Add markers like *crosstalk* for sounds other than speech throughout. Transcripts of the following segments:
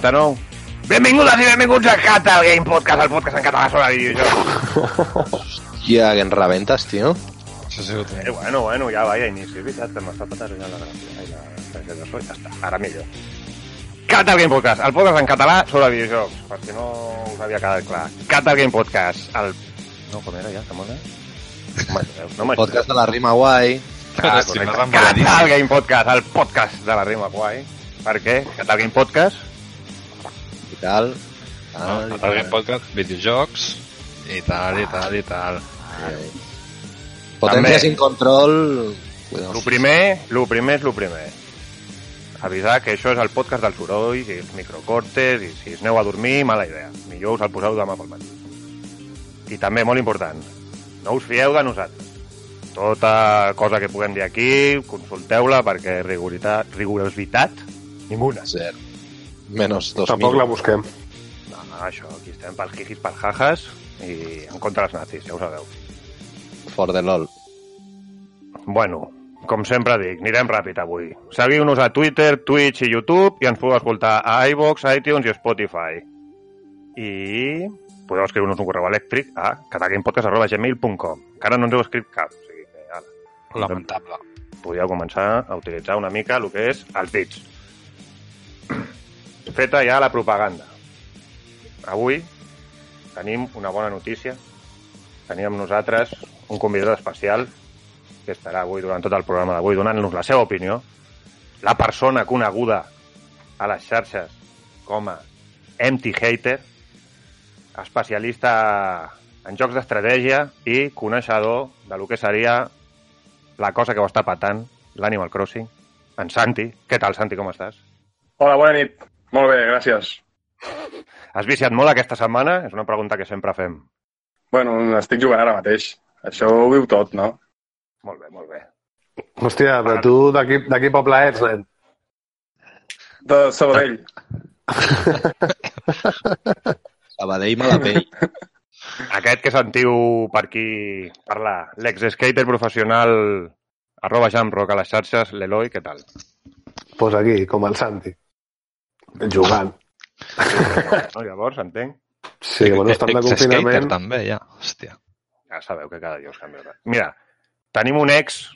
Bueno, programa 39. Benvingudes i benvinguts a Cata, el Game Podcast, el podcast en català sobre videojocs. Hòstia, que ens rebentes, tio. Això ha sigut Eh, bueno, bueno, ja va, ja inici. Veritat que m'està patant ja la gràcia. Ai, la... Ja està, ara millor. Cata, el Game Podcast, el podcast en català sobre videojocs, per si no us havia quedat clar. Cata, el Game Podcast, el... No, com era ja? No m'ajudeu, no. Podcast de la rima guai. Ah, Si correcte. m'has embaladíssim. Cata, el Game Podcast, el podcast de la rima guai. Per què? Cata, el Game Podcast, I tal. No, tal, tal. Podcast, videojocs, i tal, i tal, i tal. Ai. Potència sin control... Cuidado. Lo primer, lo primer és lo primer. Avisar que això és el podcast del soroll, i els microcortes, i si us aneu a dormir, mala idea. Millor us el poseu demà pel matí. I també, molt important, no us fieu de nosaltres. Tota cosa que puguem dir aquí, consulteu-la perquè rigoritat, rigorositat, ninguna. Cert. Menos dos Tampoc mil. la busquem. No, no, això, aquí estem pels jijis, pels jajas i en contra dels nazis, ja ho sabeu. For the LOL. Bueno, com sempre dic, anirem ràpid avui. Seguiu-nos a Twitter, Twitch i YouTube i ens podeu escoltar a iVox, iTunes i Spotify. I podeu escriure-nos un correu elèctric a catagamepodcast.gmail.com Encara no ens heu escrit cap, o sigui que ara Lamentable. podíeu començar a utilitzar una mica el que és els dits. Feta ja la propaganda. Avui tenim una bona notícia. Tenim amb nosaltres un convidat especial que estarà avui durant tot el programa d'avui donant-nos la seva opinió. La persona coneguda a les xarxes com a Empty Hater, especialista en jocs d'estratègia i coneixedor de lo que seria la cosa que ho està patant, l'Animal Crossing, en Santi. Què tal, Santi, com estàs? Hola, bona nit. Molt bé, gràcies. Has viciat molt aquesta setmana? És una pregunta que sempre fem. Bueno, estic jugant ara mateix. Això ho viu tot, no? Molt bé, molt bé. Hòstia, però tu de qui poble ets, nen? De Sabadell. *laughs* Sabadell mala pell. Aquest que sentiu per aquí parlar, l'ex-skater professional arroba jamrock a les xarxes, l'Eloi, què tal? Pues aquí, com el Santi. Jugant. No, llavors, entenc? Sí, bueno, estan de confinament. també, ja. Hòstia. Ja sabeu que cada dia us canvia. res. Mira, tenim un ex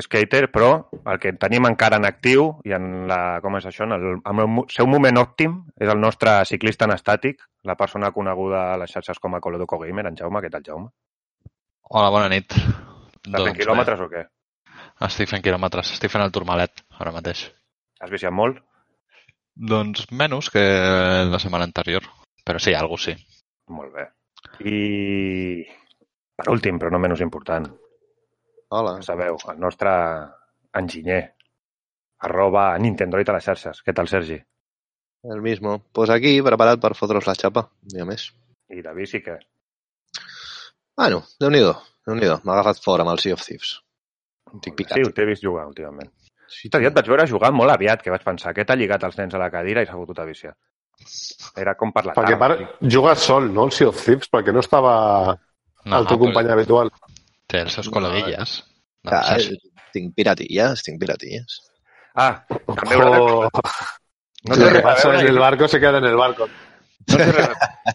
skater, però el que tenim encara en actiu i en la, com és això, en el, en el seu moment òptim és el nostre ciclista en estàtic, la persona coneguda a les xarxes com a Colodoco Gamer, en Jaume. Què tal, Jaume? Hola, bona nit. Estàs fent quilòmetres o què? Bé, estic fent quilòmetres. Estic fent el turmalet, ara mateix. Has viciat molt? Doncs menys que la setmana anterior. Però sí, algo sí. Molt bé. I per últim, però no menys important, Hola. ja sabeu, el nostre enginyer, arroba Nintendroid a les xarxes. Què tal, Sergi? El mismo. Pues aquí, preparat per fotre'ls la xapa. Ni a més. I de bici, què? Bueno, déu-n'hi-do. déu nhi M'ha agafat fora amb el Sea of Thieves. Estic picat. Sí, t'he vist jugar últimament. Sí, ja et vaig veure jugar molt aviat, que vaig pensar que t'ha lligat els nens a la cadira i s'ha fotut a viciar. Era com per la Perquè tarda. per... jugues sol, no, el Sea of Thieves, perquè no estava No, el teu però company habitual. Té els seus col·leguilles. de Ah, xarxa. tinc piratilles, tinc piratilles. Ah, també haurà de... No res a passa en el barco se queda en el barco. No res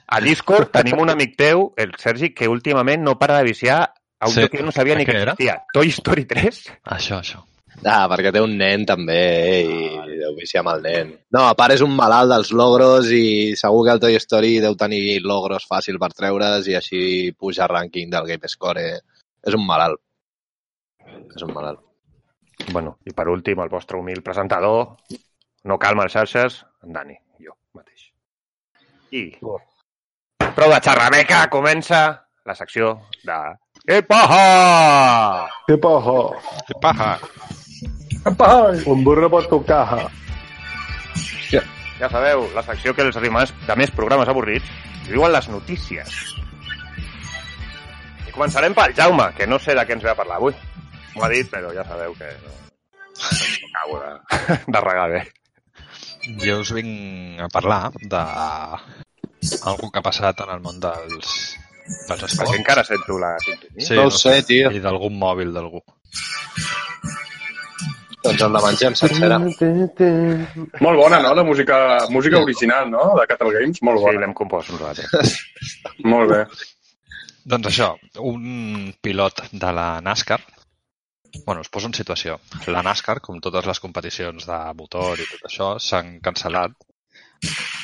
a Discord tenim un amic teu, el Sergi, que últimament no para de viciar a un Sí. que jo no sabia ni Què que era? existia. Toy Story 3? Això, això. Ah, perquè té un nen també i deu viciar amb el nen. No, a part és un malalt dels logros i segur que el Toy Story deu tenir logros fàcil per treure's i així puja rànquing del Game Score. És un malalt. És un malalt. Bueno, i per últim, el vostre humil presentador, no calma les xarxes, en Dani, jo mateix. I, prou de xerrameca, comença la secció de... Què paja? ¡Qué pojo! Que paja! Un burro por tu caja. Ja sabeu, la secció que els rimars de més programes avorrits diuen les notícies. I començarem pel Jaume, que no sé de què ens ve a parlar avui. M'ho ha dit, però ja sabeu que no, no acabo de, de regar bé. Jo us vinc a parlar de algú que ha passat en el món dels, dels Perquè esports. encara sento la sintonia. Sí, no ho sé, tio. I d'algun mòbil d'algú. Doncs ens la mengem sencera. Molt bona, no? La música, música original, no? De Catal Games, molt Sí, bona. l'hem compost nosaltres. *laughs* Molt bé. Doncs això, un pilot de la NASCAR, bueno, us poso en situació. La NASCAR, com totes les competicions de motor i tot això, s'han cancel·lat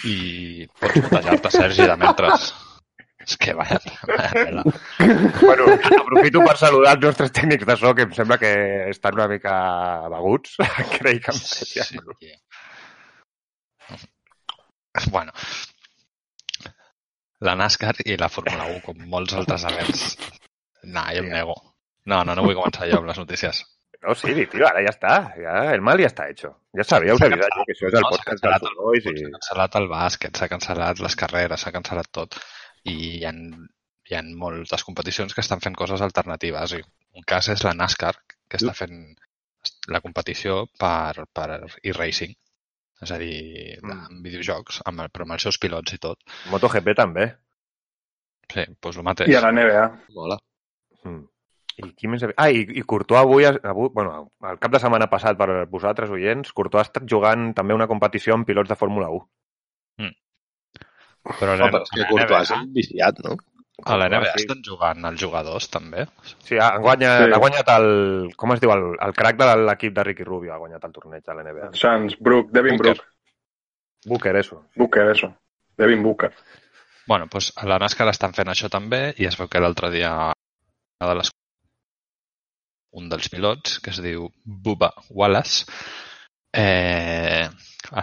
i pots botejar-te, Sergi, de mentres. És que vaya, vaya pela. *laughs* bueno, aprofito per saludar els nostres tècnics de so, que em sembla que estan una mica beguts. *laughs* Crec que em Sí, sembla. tio. Bueno, la NASCAR i la Fórmula 1, com molts altres events. No, jo em nego. No, no, no vull començar jo amb les notícies. No, sí, tio, ara ja està. Ja, el mal ja està hecho. Ja sabia, us avisat que això és el No, podcast dels Boys i... s'ha cancel·lat el bàsquet, s'ha cancel·lat les carreres, s'ha cancel·lat tot. I hi ha, hi ha moltes competicions que estan fent coses alternatives. I un cas és la NASCAR, que està fent la competició per, per e-racing. És a dir, de, Mm. amb videojocs, amb, el- però amb els seus pilots i tot. MotoGP també. Sí, doncs el mateix. I a la NBA. Mola. Mm. I qui més... Ah, i, i Courtois avui, avui, bueno, el cap de setmana passat per vosaltres, oients, Courtois ha estat jugant també una competició amb pilots de Fórmula 1. Però a No, la, però és que la Courtois és NBA, un viciat, no? a la NBA sí. estan jugant els jugadors, també. Sí, ha guanyat, Sí. ha guanyat el... Com es diu? El, el crack de l'equip de Ricky Rubio ha guanyat el torneig de l'NBA. Sans, Brook, Devin Booker. Brook. Booker, eso. Booker, eso. Devin Booker. Bueno, doncs a la NASCAR estan fent això també i es veu que l'altre dia una de les un dels pilots, que es diu Bubba Wallace, eh,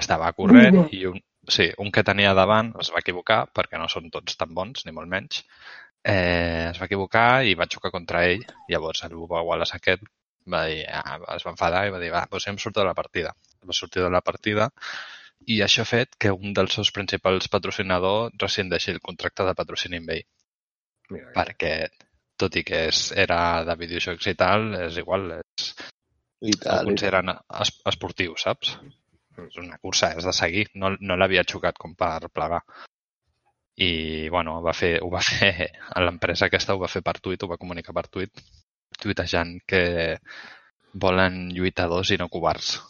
estava corrent Bubba. i un, sí, un que tenia davant es va equivocar, perquè no són tots tan bons, ni molt menys, eh, es va equivocar i va xocar contra ell. Llavors el Bubba Wallace aquest va dir, ah, es va enfadar i va dir, va, doncs em surto de la partida. Va sortir de la partida i això ha fet que un dels seus principals patrocinadors rescindeixi el contracte de patrocini amb ell, Mira, perquè tot i que és, era de videojocs i tal, és igual, és, I el tal. i tal. consideren es, esportiu, saps? És una cursa, és de seguir. No, no l'havia xocat com per plegar. I, bueno, va fer, ho va *laughs* fer a l'empresa aquesta, ho va fer per tuit, ho va comunicar per tuit, tuitejant que volen lluitadors i no covards.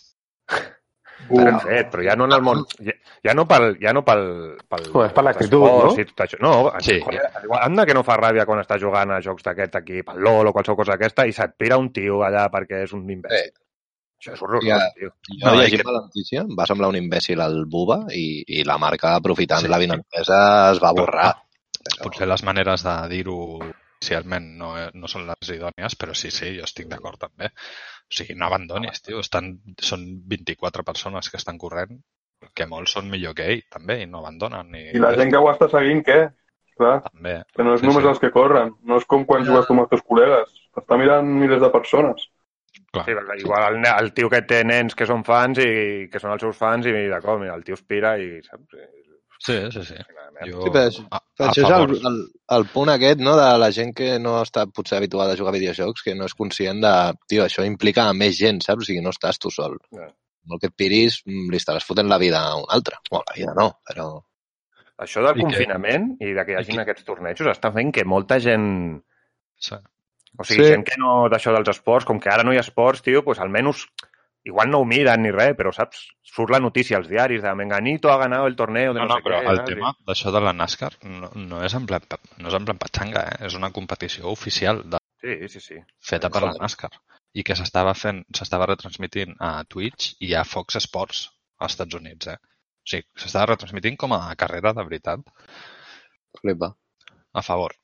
ben fet, però ja no en el món... Ja, ja no pel... Ja no pel, pel No, és per l'actitud, no? I tot això. No, Sí. joder, igual, anda que no fa ràbia quan estàs jugant a jocs d'aquest aquí, pel LOL o qualsevol cosa d'aquesta, i se't pira un tio allà perquè és un imbècil. Això és horrorós, Ja. tio. Jo No, no, i llegint que- la notícia, em va semblar un imbècil el Buba i, i la marca, aprofitant Sí. la vinentesa, es va borrar. Però, Potser les maneres de dir-ho inicialment no, no són les idònies, però sí, sí, jo estic d'acord també. O sigui, no abandonis, tio. Estan, són 24 persones que estan corrent, que molts són millor que ell, també, i no abandonen. I, I la gent que ho està seguint, què? Clar, També. que no és Sí, només sí. els que corren. No és com quan jugues tu amb els teus col·legues. T'està mirant milers de persones. Clar. Sí, perquè igual el, el tio que té nens que són fans i que són els seus fans i de com, mira, el tio es pira i saps? Sí, sí, sí. Jo, Sí, però és- a, això és el, el, el punt aquest, no?, de la gent que no està potser habituada a jugar a videojocs, que no és conscient de, tio, això implica a més gent, saps? O sigui, no estàs tu sol. Ja. Molt que et piris, mm, li estaràs fotent la vida a un altre. Bueno, la vida no, però... Això del I que- confinament i de que hi i hagin que- aquests tornejos està fent que molta gent... Sí. O sigui, Sí. gent que no d'això dels esports, com que ara no hi ha esports, tio, pues almenys igual no ho miren ni res, però saps? Surt la notícia als diaris de Menganito ha ganado el torneo de No, no, no, sé però què. el tema d'això de la NASCAR no, no, és en plan, no és en plan patxanga, eh? és una competició oficial de, Sí, sí, sí. feta per la. NASCAR i que s'estava fent, s'estava retransmitint a Twitch i a Fox Sports als Estats Units, eh? O sigui, s'estava retransmitint com a carrera de veritat Flipa. a favor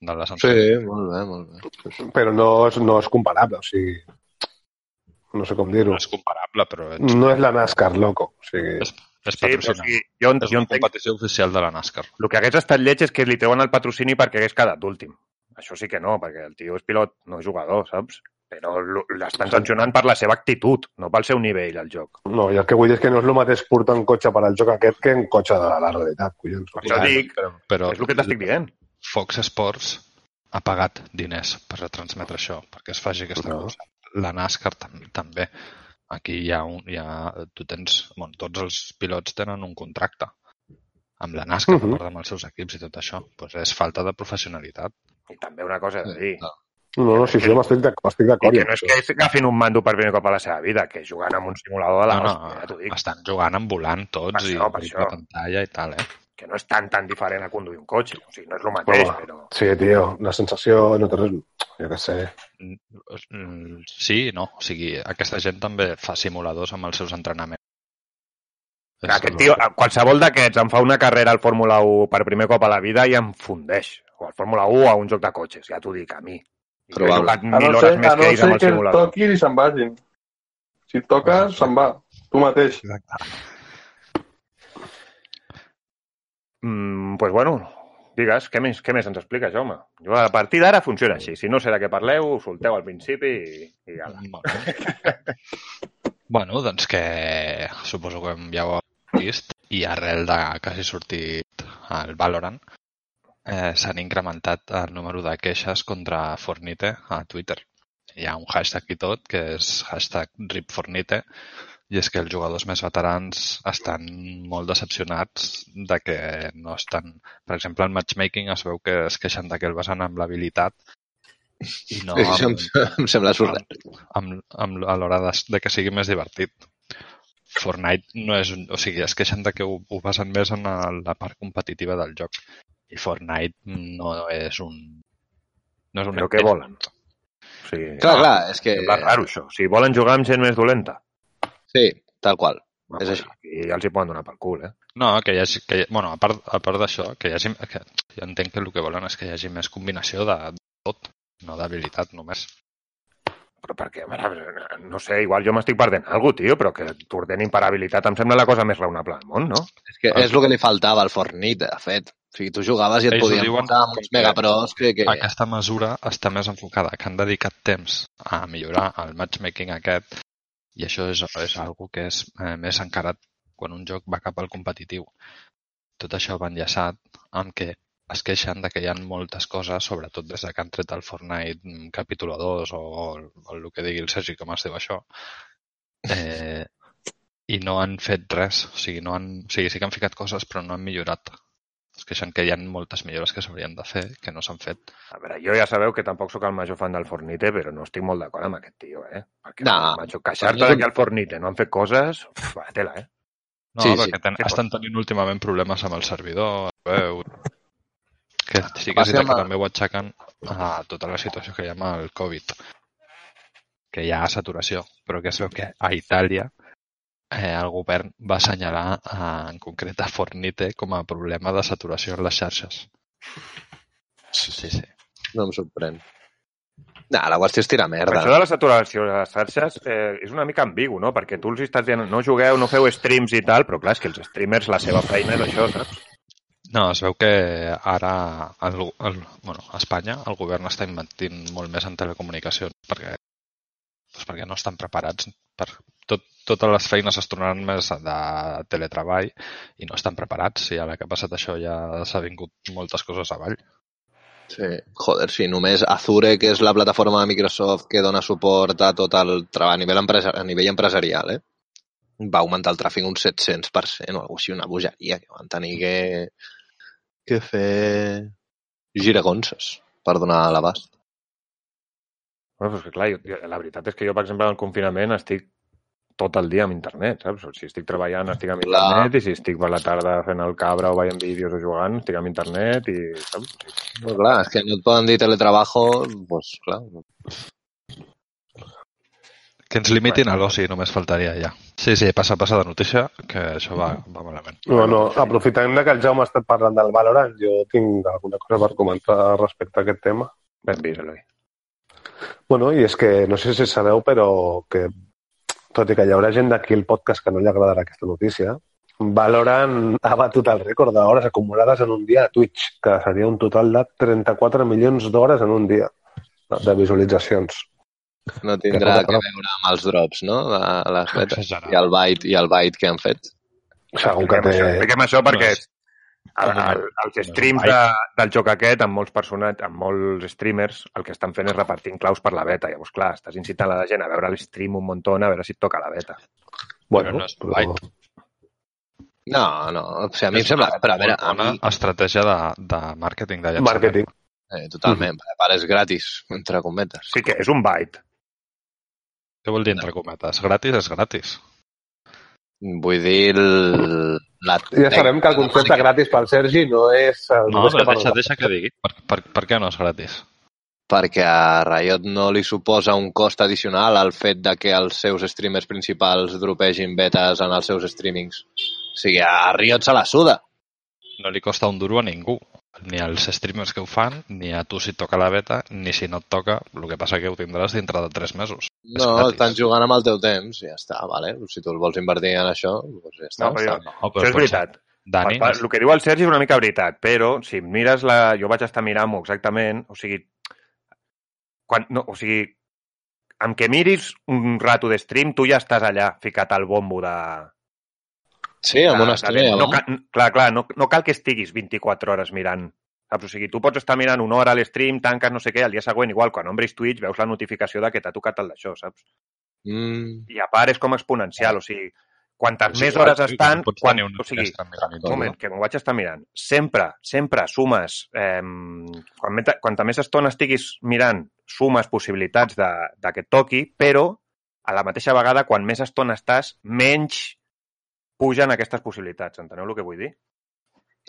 de la Sí, molt bé, molt bé. Però no és, no és comparable, o sigui... No sé com dir-ho. No és comparable, però és, No és la NASCAR, loco. O sigui, és, és Sí, però o sigui, jo, és jo una entenc competició oficial de la NASCAR. el que hagués estat lleig és que li treuen el patrocini perquè hagués quedat últim. Això sí que no, perquè el tio és pilot, no és jugador, saps? Però l'estan sancionant per la seva actitud, no pel seu nivell al joc. no, i el que vull dir és que no és el mateix portar un cotxe per al joc aquest que un cotxe de la realitat, collons. Per això dic, però, però és el que t'estic dient. Fox Sports ha pagat diners per retransmetre això, perquè es faci aquesta No. cosa. La NASCAR tam també. Aquí hi ha un, hi ha, tu tens, bueno, tots els pilots tenen un contracte amb la NASCAR, uh. -huh. amb els seus equips i tot això. Pues és falta de professionalitat. I també una cosa de dir. No. No, no, sí, sí, m'estic d'ac- m'estic I d'acord. que no és que agafin un mando per primer cop a la seva vida, que jugant amb un simulador de la No, no, hòstia, ja t'ho dic. estan jugant amb volant tots Per i això, per i això. la pantalla i tal, eh? Que no és tan, tan diferent a conduir un cotxe. O sigui, no és el mateix, Home, però... Sí, tio, la sensació no té res... Jo què sé. Mm, Sí no. O sigui, aquesta gent també fa simuladors amb els seus entrenaments. És Aquest el- tio, qualsevol d'aquests em fa una carrera al Fórmula 1 per primer cop a la vida i em fundeix. O al Fórmula 1 o a un joc de cotxes, ja t'ho dic, a mi. I jo he jugat A mil no hores ser, més a no que ells amb ser el que et simulador. toquin i se'n vagin. Si et toques, se'n va. Tu mateix. Mm, pues bueno, digues, què més, què més ens expliques, home? Jo a partir d'ara funciona així. Si no de què parleu, ho solteu al principi i, i ja. Bueno. *laughs* bueno, doncs que suposo que ja ho heu vist i arrel de que hagi sortit el Valorant eh, s'han incrementat el número de queixes contra Fornite a Twitter. Hi ha un hashtag i tot que és hashtag RipFornite i és que els jugadors més veterans estan molt decepcionats de que no estan... Per exemple, el matchmaking es veu que es queixen de que el basen amb l'habilitat i no Això em, amb, em sembla absurd. amb, amb, a l'hora de, de que sigui més divertit. Fortnite no és... un- O sigui, es queixen de que ho, ho basen més en el- la part competitiva del joc. I Fortnite no és un... No és un Però què volen? O sigui, Clar, clar, és que... sembla raro, això. O sigui, volen jugar amb gent més dolenta. Sí, tal qual. Home, És així. Aquí ja els hi poden donar pel cul, eh? No, que hi hagi... Que, hi- bueno, a part, a part d'això, que hi hagi... Que, jo entenc que el que volen és que hi hagi més combinació de, de tot, no d'habilitat només. Però perquè, veure, no sé, igual jo m'estic perdent alguna cosa, tio, però que t'ordenin per habilitat em sembla la cosa més raonable del món, no? És que és el que li faltava al Fortnite, de fet. O sigui, tu jugaves i et Ells podien diuen posar amb uns megapros que... que... Aquesta mesura està més enfocada, que han dedicat temps a millorar el matchmaking aquest i això és, és algo que és eh, més encarat quan un joc va cap al competitiu. Tot això va enllaçat amb que es queixen de que hi ha moltes coses, sobretot des de que han tret el Fortnite mm, capítol 2 o, o el que digui el Sergi, com es diu això, eh, i no han fet res. O sigui, no han, o sigui, sí que han ficat coses, però no han millorat. Es queixen que hi ha moltes millores que s'haurien de fer, que no s'han fet. A veure, jo ja sabeu que tampoc sóc el major fan del Fornite, però no estic molt d'acord amb aquest tio, eh? Perquè, No. macho, queixar-te No que al Fornite no han fet coses, uf, va, tela, eh? No, Sí, sí, sí. perquè ten, Què estan tenint últimament problemes amb el servidor. Veu, que sí que veritat que amb- també ho aixequen a tota la situació que hi ha amb el Covid. Que hi ha saturació, però que es veu que a Itàlia el govern va assenyalar eh, en concret a Fornite com a problema de saturació en les xarxes. Sí, sí. No em sorprèn. No, la qüestió és tirar merda. això de la saturació de les xarxes eh, és una mica ambigu, no? Perquè tu els estàs dient no jugueu, no feu streams i tal, però clar, és que els streamers, la seva feina és això, saps? No, es veu que ara el, el, bueno, a Espanya el govern està invertint molt més en telecomunicacions perquè, doncs perquè no estan preparats per tot, totes les feines es tornaran més de teletreball i no estan preparats i ara que ha passat això ja s'ha vingut moltes coses avall. Sí. Joder, sí, només Azure, que és la plataforma de Microsoft que dona suport a tot el treball a nivell, empresa, a nivell empresarial, eh? va augmentar el tràfic un 700% o alguna així, una bogeria, que van tenir que, que fer giragonses per donar l'abast. Bueno, però és que clar, jo, la veritat és que jo, per exemple, al confinament estic tot el dia amb internet, saps? Si estic treballant estic amb Clar. internet i si estic per la tarda fent el cabra o veient vídeos o jugant estic amb internet i, saps? No, clar, és que no et poden dir teletrabajo, doncs clar. Que ens limitin a l'oci, només faltaria ja. Sí, sí, passa, passa de notícia, que això va, va malament. No, no, aprofitant de que el Jaume ha estat parlant del Valorant, jo tinc alguna cosa per comentar respecte a aquest tema. Ben vist, Eloi. Bueno, i és que no sé si sabeu, però que tot i que hi haurà gent d'aquí al podcast que no li agradarà aquesta notícia, Valorant ha batut el rècord d'hores acumulades en un dia a Twitch, que seria un total de 34 milions d'hores en un dia de visualitzacions. No tindrà Que que no, veure amb els drops, no? De les. I el byte, i el byte que han fet. Segur que té... expliquem això perquè el, el, els és streams de, del joc aquest, amb molts personatges, amb molts streamers, el que estan fent és repartint claus per la beta. Llavors, clar, estàs incitant la gent a veure l'stream un muntó, a veure si et toca la beta. Bueno, Però no és però... byte. No, no, o sigui, a mi em sembla... Però a veure, a una mi... estratègia de, de màrqueting de llançament. Màrqueting. Eh, totalment. A part, és gratis, entre cometes. Sí que és un byte. Què vol dir entre cometes? Gratis és gratis. Vull dir... El, la, Ja sabem que el concepte gratis pel Sergi no és... El No, però per deixa, deixa que digui. Per, per, per què no és gratis? perquè a Riot no li suposa un cost addicional al fet de que els seus streamers principals dropegin betes en els seus streamings. O sigui, a Riot se la suda. No li costa un duro a ningú. Ni als streamers que ho fan, ni a tu si et toca la beta, ni si no et toca, el que passa que ho tindràs dintre de 3 mesos. No, estan jugant amb el teu temps, ja està, vale? Si tu el vols invertir en això, doncs ja està. No, però jo- està. No, Això és veritat. Dani, Per, per, el que diu el Sergi és una mica veritat, però si mires la... Jo vaig estar mirant-m'ho exactament, o sigui... Quan, no, o sigui, amb que miris un rato de stream, tu ja estàs allà, ficat al bombo de... Sí, amb una estrella, no, no? cal, clar, clar, no, no cal que estiguis 24 hores mirant. Saps? O sigui, tu pots estar mirant una hora a l'stream, tanques no sé què, al dia següent, igual, quan obris Twitch, veus la notificació de que t'ha tocat el d'això, saps? Mm, I a part és com exponencial, o sigui, quantes és més igual, hores sí, estan... pots Quan, o sigui, un moment, no? que m'ho vaig estar mirant. Sempre, sempre sumes... Eh, quan, meta- quanta més estona estiguis mirant, sumes possibilitats de, de que et toqui, però a la mateixa vegada, quan més estona estàs, menys pugen aquestes possibilitats. Enteneu el que vull dir?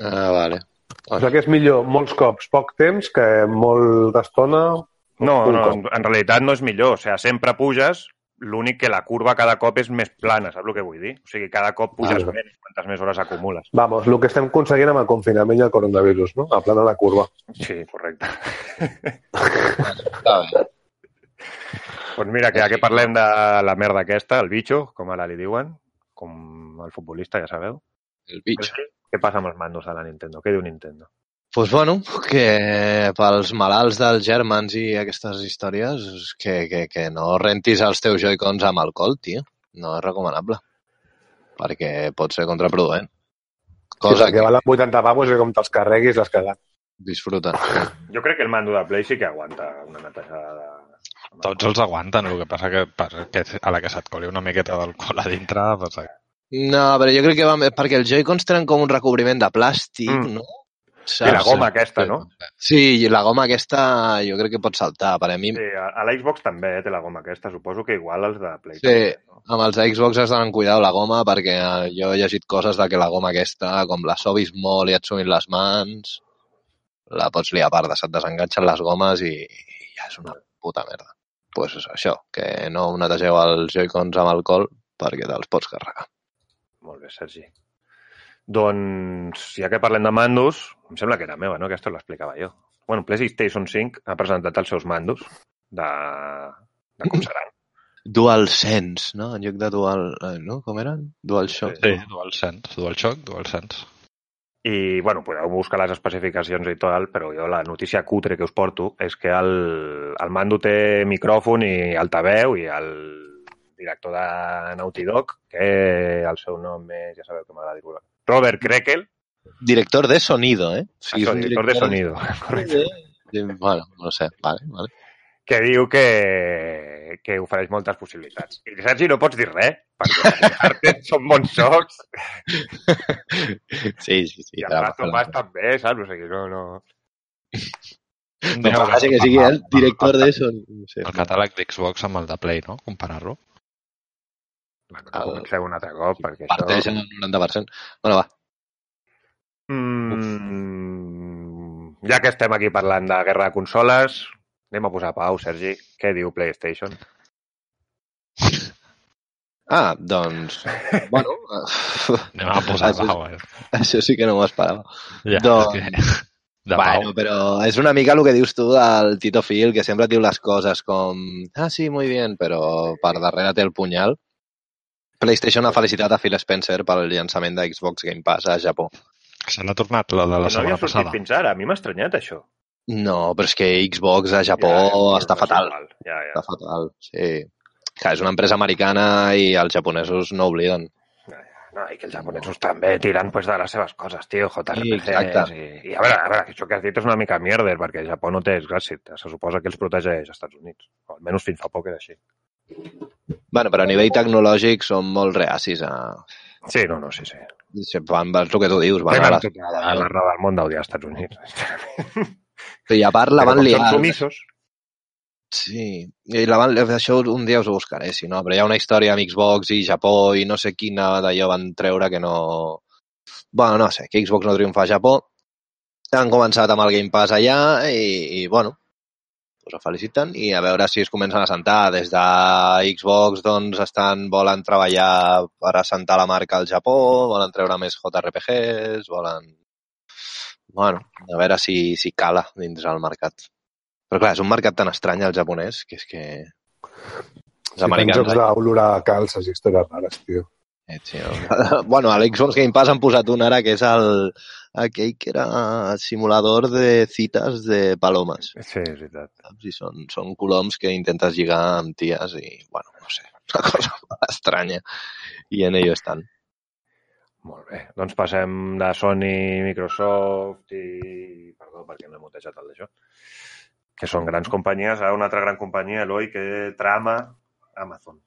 ah, vale. O sigui que és millor molts cops poc temps que molt d'estona No, no, cop. en, en realitat no és millor. O sigui, sempre puges, l'únic que la curva cada cop és més plana, saps el que vull dir? O sigui, cada cop puges Ah, menys quantes més hores acumules. Vamos, el que estem aconseguint amb el confinament i el coronavirus, no? Aplanar la curva. Sí, correcte. Doncs mira, que ja que parlem de la merda aquesta, el bitxo, com ara li diuen, com el futbolista, ja sabeu. El bitx. Què passa amb els mandos de la Nintendo? Què diu Nintendo? pues bueno, que pels malalts dels germans i aquestes històries, que, que, que no rentis els teus joycons amb alcohol, tio. No és recomanable. Perquè pot ser contraproduent. Cosa Cosa que que valen 80 pavos i com te'ls carreguis l'has cagat. disfruta. Jo crec que el mando de Play sí que aguanta una netejada de... Tots els aguanten, el que passa que perquè a la que se't coli una miqueta d'alcohol a dintre, doncs, No, però jo crec que va... Perquè els joycons tenen com un recobriment de plàstic, Mm. no? I la goma aquesta, no? Sí, i la goma aquesta jo crec que pot saltar. Per a mi, Sí, a, a l'Xbox també eh, té la goma aquesta. Suposo que igual els de Play. Sí. també, no? amb els Xbox has d'anar amb cuidado la goma perquè eh, jo he llegit coses de que la goma aquesta, com la sovis molt i et sumin les mans, la pots liar a part, se't desenganxen les gomes i, i ja és una puta merda. Doncs pues això, que no netegeu els joycons amb alcohol perquè te'ls pots carregar. Molt bé, Sergi. Doncs, ja que parlem de mandos, em sembla que era meva, no? Aquesta l'explicava jo. Bueno, PlayStation 5 ha presentat els seus mandos de, de com seran. DualSense, no? En lloc de Dual... eh, No? Com eren? DualShock. Sí, DualSense, DualShock, DualSense. I, bueno, podeu buscar les especificacions i tot, però jo la notícia cutre que us porto és que el, el mando té micròfon i altaveu i el director de Naughty Dog, que el seu nom és, ja sabeu que m'agrada dir Robert Krekel, Director de sonido, eh? Sí, és Això, un director de sonido, *laughs* correcte, Sí, Bueno, no sé, vale, vale. que diu que, que ofereix moltes possibilitats. I Sergi, no pots dir res, perquè els Uncharted *laughs* són bons jocs Sí, sí, sí. i el parlem. Us també, saps? O sigui, no, no... No passa que sigui el director de sonido. No sé. El catàleg d'Xbox amb el de Play, no? Comparar-lo. Bueno, no comencem un altre cop, perquè Parteixen això... el 90%. Bueno, va. Mm, ja que estem aquí parlant de guerra de consoles, anem a posar pau, Sergi. Què diu PlayStation? *laughs* Ah, doncs... Bueno, *laughs* Anem a posar Això- pau, eh? això sí que no m'ho esperava. Ja, Doncs- és que... De Bueno, pau. però és una mica el que dius tu del Tito Phil, que sempre et diu les coses com ah, sí, muy bien, però per darrere té el punyal. PlayStation ha felicitat a Phil Spencer pel llançament de Xbox Game Pass a Japó. Se n'ha tornat la de la no havia setmana sortit passada. fins ara. A mi m'ha estranyat, això. No, però és que Xbox a Japó Ja, és- està fatal. Ja, ja. Està fatal, sí. Clar, és una empresa americana i els japonesos no obliden. No, i que els japonesos també tiren pues, de les seves coses, tio, Sí, JRPGs... exacte. I, I a veure, a veure, que això que has dit és una mica mierder, perquè Japó no té exèrcit. Se suposa que els protegeix als Estats Units. O almenys fins fa poc era així. Bueno, però a nivell tecnològic són molt reacis a... Sí, no, no, sí, sí. Van, és el que tu dius, van a Tenen les... tota la, la raó del món d'odiar als Estats Units. *laughs* I a part la van liar. Són. Sí, i la van, això un dia us ho buscaré, si no, però hi ha una història amb Xbox i Japó i no sé quina d'allò van treure que no... Bueno, no sé, que Xbox no triomfa a Japó. Han començat amb el Game Pass allà i, i bueno, us ho feliciten i a veure si es comencen a sentar. Des de Xbox doncs estan, volen treballar per assentar la marca al Japó, volen treure més JRPGs, volen... Bueno, a veure si, si cala dins el mercat. Però clar, és un mercat tan estrany el japonès que és que... Els Si tens americans... jocs d'olorar calces i històries rares, tio. *laughs* Bueno, a l'Xbox Game Pass han posat un ara que és el, aquell que era simulador de cites de palomes. Sí, és veritat. I són, són coloms que intentes lligar amb ties i, bueno, no sé, *laughs* una cosa estranya. I en ello estan. Molt bé. Doncs passem de Sony, Microsoft i... Perdó, perquè no he mutejat el d'això. Que són grans companyies, a una altra gran companyia, Eloi, que trama Amazon.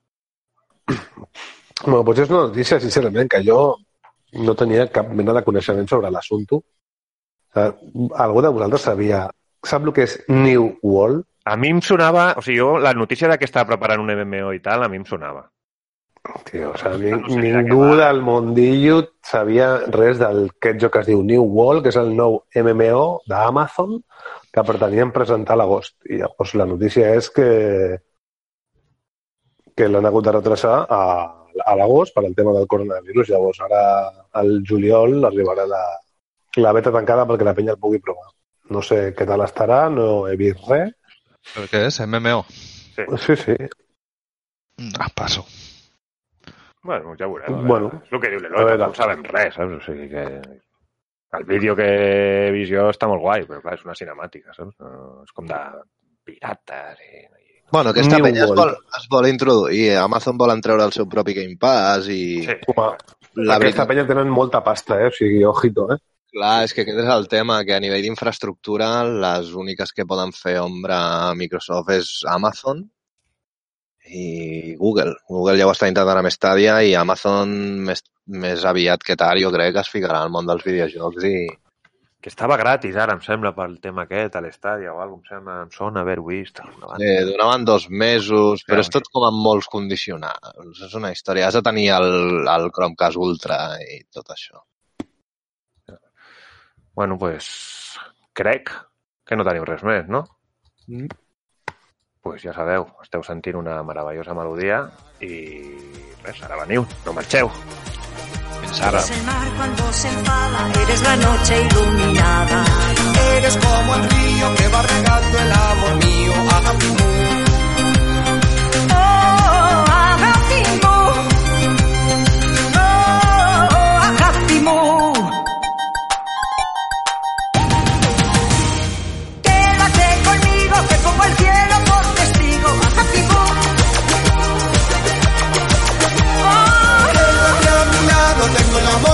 Bueno, pues és una notícia, sincerament, que jo no tenia cap mena de coneixement sobre l'assumpte. Algú de vosaltres sabia... Sap el que és New World? A mi em sonava... O sigui, jo, la notícia de que estava preparant un MMO i tal, a mi em sonava. Tio, o sigui, No sé de què ningú va. del mundillo sabia res del aquest joc que es diu New World, que és el nou MMO d'Amazon, que pretenien presentar a l'agost. I llavors la notícia és que que l'han hagut de retrasar a, a l'agost per al tema del coronavirus. Llavors, ara al juliol arribarà la, la beta tancada perquè la penya el pugui provar. No sé què tal estarà, no he vist res. Però què és? MMO? Sí, sí. Ah, passo. Bueno, ja ho veurem. Bueno. és el que diu l'Eloi, no sabem res, saps? O sigui que... El vídeo que he vist jo està molt guai, però clar, és una cinemàtica, saps? No, és com de pirates i... i... Bueno, aquesta New penya es vol, es vol introduir. Amazon vol treure el seu propi Game Pass i... Sí. Home, La aquesta veritat, penya tenen molta pasta, eh? O sigui, ojito, eh? clar, és que aquest és el tema, que a nivell d'infraestructura les úniques que poden fer ombra a Microsoft és Amazon i Google. Google ja ho està intentant amb Stadia i Amazon més, més aviat que tard jo crec que es ficarà al món dels videojocs i... Que estava gratis ara, em sembla, pel tema aquest, a l'estàdia o alguna cosa, em sembla, em sona haver-ho vist. Eh, donaven dos mesos, però és tot com amb molts condicionals. És una història. Has de tenir el, el Chromecast Ultra i tot això. Bueno, pues, crec que no teniu res més, no? Mm. pues ja sabeu, esteu sentint una meravellosa melodia i res, ara veniu, no marxeu. Fins ara. Eres el mar cuando se enfada, eres la noche iluminada. Eres como el río que va regando el amor mío.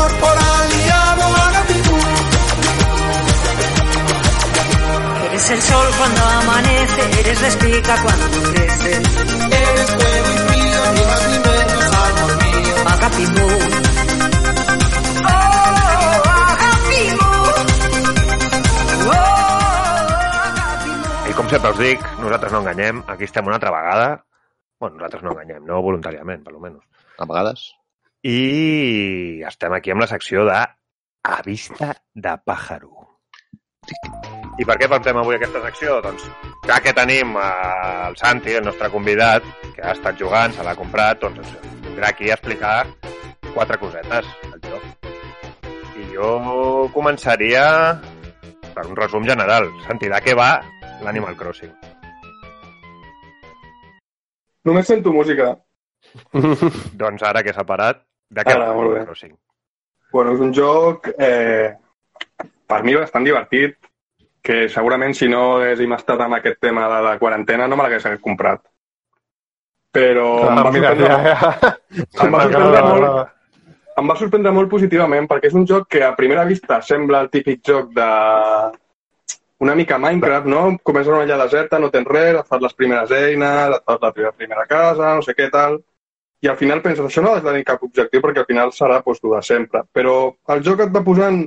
Amor por aliado. Agapimú, Eres el sol cuando amanece, eres la espiga cuando crece. eres fuego y frío, ni más ni menos amor mío. Agapimú. Oh. Oh, com sempre us dic, nosaltres no enganyem, aquí estem una altra vegada. Bueno, nosaltres no enganyem, no voluntàriament, per almenys. A vegades. I estem aquí amb la secció de A vista de pàjaro. I per què portem avui aquesta secció? Doncs ja que tenim eh, el Santi, el nostre convidat, que ha estat jugant, se l'ha comprat, doncs ens vindrà aquí a explicar quatre cosetes del joc. I jo començaria per un resum general. Santi, de què va l'Animal Crossing? Només sento música. *laughs* Doncs ara que s'ha parat, de què va molt bé. Crossing? Bueno, és un joc, eh, per mi, bastant divertit, que segurament si no haguéssim estat amb aquest tema de la quarantena no me l'hagués comprat. Però em, Ah, va mira, sorprendre, ja, ja. *laughs* em, va sorprendre molt, em va sorprendre molt positivament perquè és un joc que a primera vista sembla el típic joc de una mica Minecraft, no? Comences una illa deserta, no tens res, et fas les primeres eines, et fas la teva primera casa, no sé què tal, i al final penses, això no ha de tenir cap objectiu perquè al final serà pues, tu de sempre. Però el joc et va posant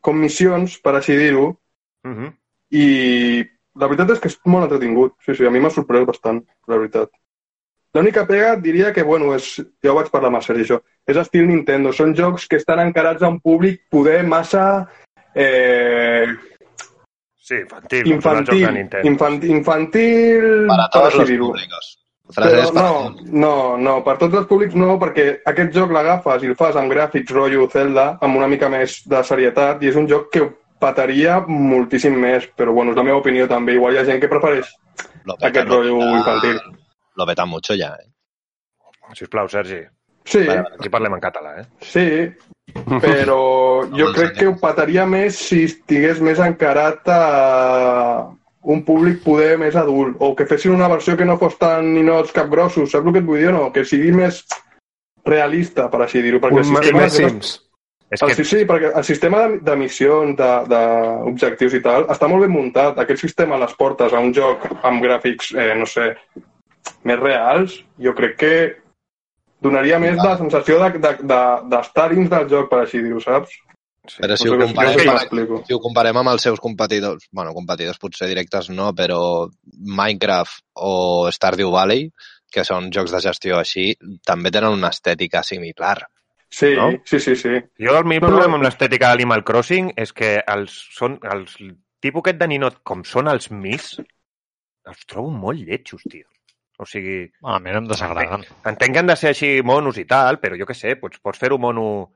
com missions, per així dir-ho, Uh -huh. i la veritat és que és molt entretingut. Sí, sí, a mi m'ha sorprès bastant, la veritat. L'única pega diria que, bueno, és, ja ho vaig parlar amb el Sergi, això, és estil Nintendo. Són jocs que estan encarats a un públic poder massa eh, Sí, infantil. infantil, tots els infantil, infantil, Para per todos així los dir-ho. Frases Però no, todos. no, no, per tots els públics no, perquè aquest joc l'agafes i el fas amb gràfics rotllo Zelda, amb una mica més de serietat, i és un joc que ho petaria moltíssim més, però bueno, és la meva opinió també. Igual hi ha gent que prefereix Lo peta, aquest lo rotllo peta- infantil. Lo peta mucho ya, eh? Sisplau, Sergi. Sí, Vale, Aquí parlem en català, eh? sí, però *laughs* jo Doncs crec que ho petaria més si estigués més encarat a un públic poder més adult, o que fessin una versió que no fos tan ninots capgrossos, saps el que et vull dir o no? Que sigui més realista, per així dir-ho. Un ma- sistema més de- Sims. És El, que sí, sí, perquè el sistema de, de missions, de- d'objectius i tal, està molt ben muntat. Aquest sistema les portes a un joc amb gràfics, eh, no sé, més reals, jo crec que donaria més la sensació d'estar de, de, d'estar dins del joc, per així dir-ho, saps? Però si ho, comparem, sé si ho comparem amb els seus competidors, bueno, competidors potser directes no, però Minecraft o Stardew Valley, que són jocs de gestió així, també tenen una estètica similar. Sí, No? sí, sí, sí. jo el meu No, no. problema amb l'estètica d'Animal Crossing és que els, són, els tipus aquest de ninot, com són els Mis, els trobo molt lletjos, tio. O sigui, A mi no em desagraden. entenc que han de ser així monos i tal, però jo què sé, pots, pots fer-ho mono,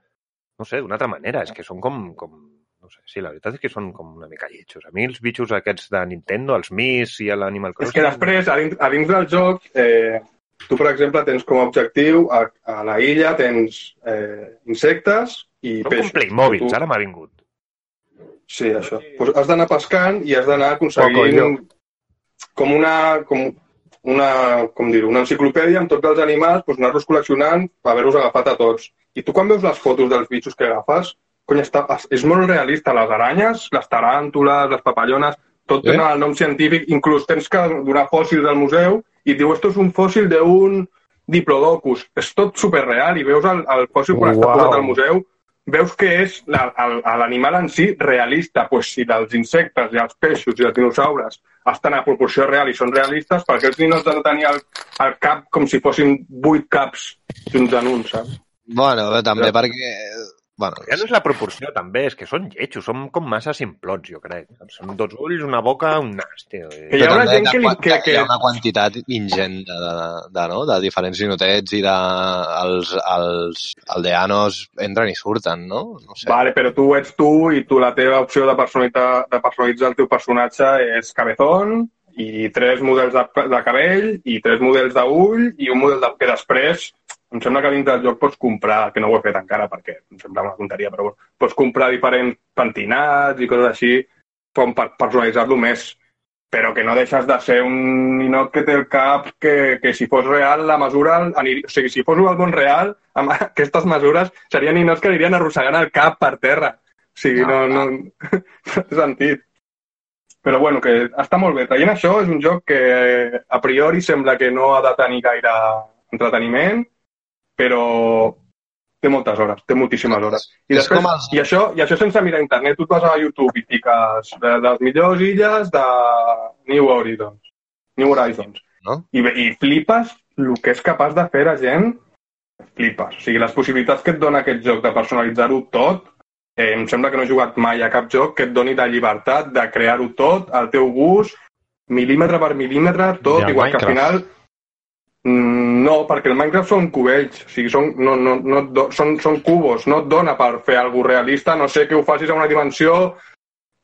no sé, d'una altra manera. És que són com, com... No sé, sí, la veritat és que són com una mica lletjos. A mi els bitxos aquests de Nintendo, els Mis i l'Animal És Crossing... que després, a dins, a dins del joc, eh, tu, per exemple, tens com a objectiu, a, a la illa tens eh, insectes i Són com peixos. Playmobils, Tu- ara m'ha vingut. Sí, això. Pues has d'anar pescant i has d'anar Poco, aconseguint com una, com una, com dir una enciclopèdia amb tots els animals, pues anar-los col·leccionant per haver-los agafat a tots. I tu quan veus les fotos dels bitxos que agafes, cony, està, és molt realista. Les aranyes, les taràntules, les papallones, tot Eh? tenen el nom científic, inclús tens que donar fòssils al museu i et diu, esto és un fòssil d'un diplodocus. És tot superreal i veus el, el fòssil quan està Uau. posat al museu veus que és l'animal en si realista. Pues si dels insectes i els peixos i els dinosaures estan a proporció real i són realistes, perquè els ninots han de tenir el, el cap com si fossin vuit caps junts en un, saps? Bueno, bé, també perquè... Bueno, Ja no és la proporció, també, és que són lletjos, són com massa simplots, jo crec. Són dos ulls, una boca, un nas, tio. Que hi ha una gent que li- de, que- que- hi ha una quantitat ingent de, de, de, no? de diferents ninotets i de, els, els aldeanos entren i surten, no? No sé. Vale, però tu ets tu i tu la teva opció de personalitzar, de personalitzar el teu personatge és cabezón i tres models de, de cabell i tres models d'ull i un model de, que després em sembla que dintre del joc pots comprar, que no ho he fet encara perquè em sembla una tonteria, però pots comprar diferents pentinats i coses així com per personalitzar-lo més però que no deixes de ser un ninot que té el cap que, que si fos real la mesura, aniria, o sigui, si fos el món real, amb *laughs* aquestes mesures serien ninots que anirien arrossegant el cap per terra. O sigui, no, no, *laughs* no té sentit. Però bueno, que està molt bé. Traient això, és un joc que a priori sembla que no ha de tenir gaire entreteniment, però té moltes hores, té moltíssimes hores. I, És després, els- i, això, I això sense mirar internet. Tu et vas a YouTube i fiques de, de les millors illes de New Horizons. New Horizons. No? I, I flipes el que és capaç de fer la gent, flipes. O sigui, les possibilitats que et dona aquest joc de personalitzar-ho tot, eh, em sembla que no he jugat mai a cap joc que et doni la llibertat de crear-ho tot al teu gust, mil·límetre per mil·límetre, tot, I el igual que al Minecraft? final No, perquè el Minecraft són cubells, o sigui, són, no, no, no, do, són, són cubos, no et dona per fer alguna realista, no sé que ho facis a una dimensió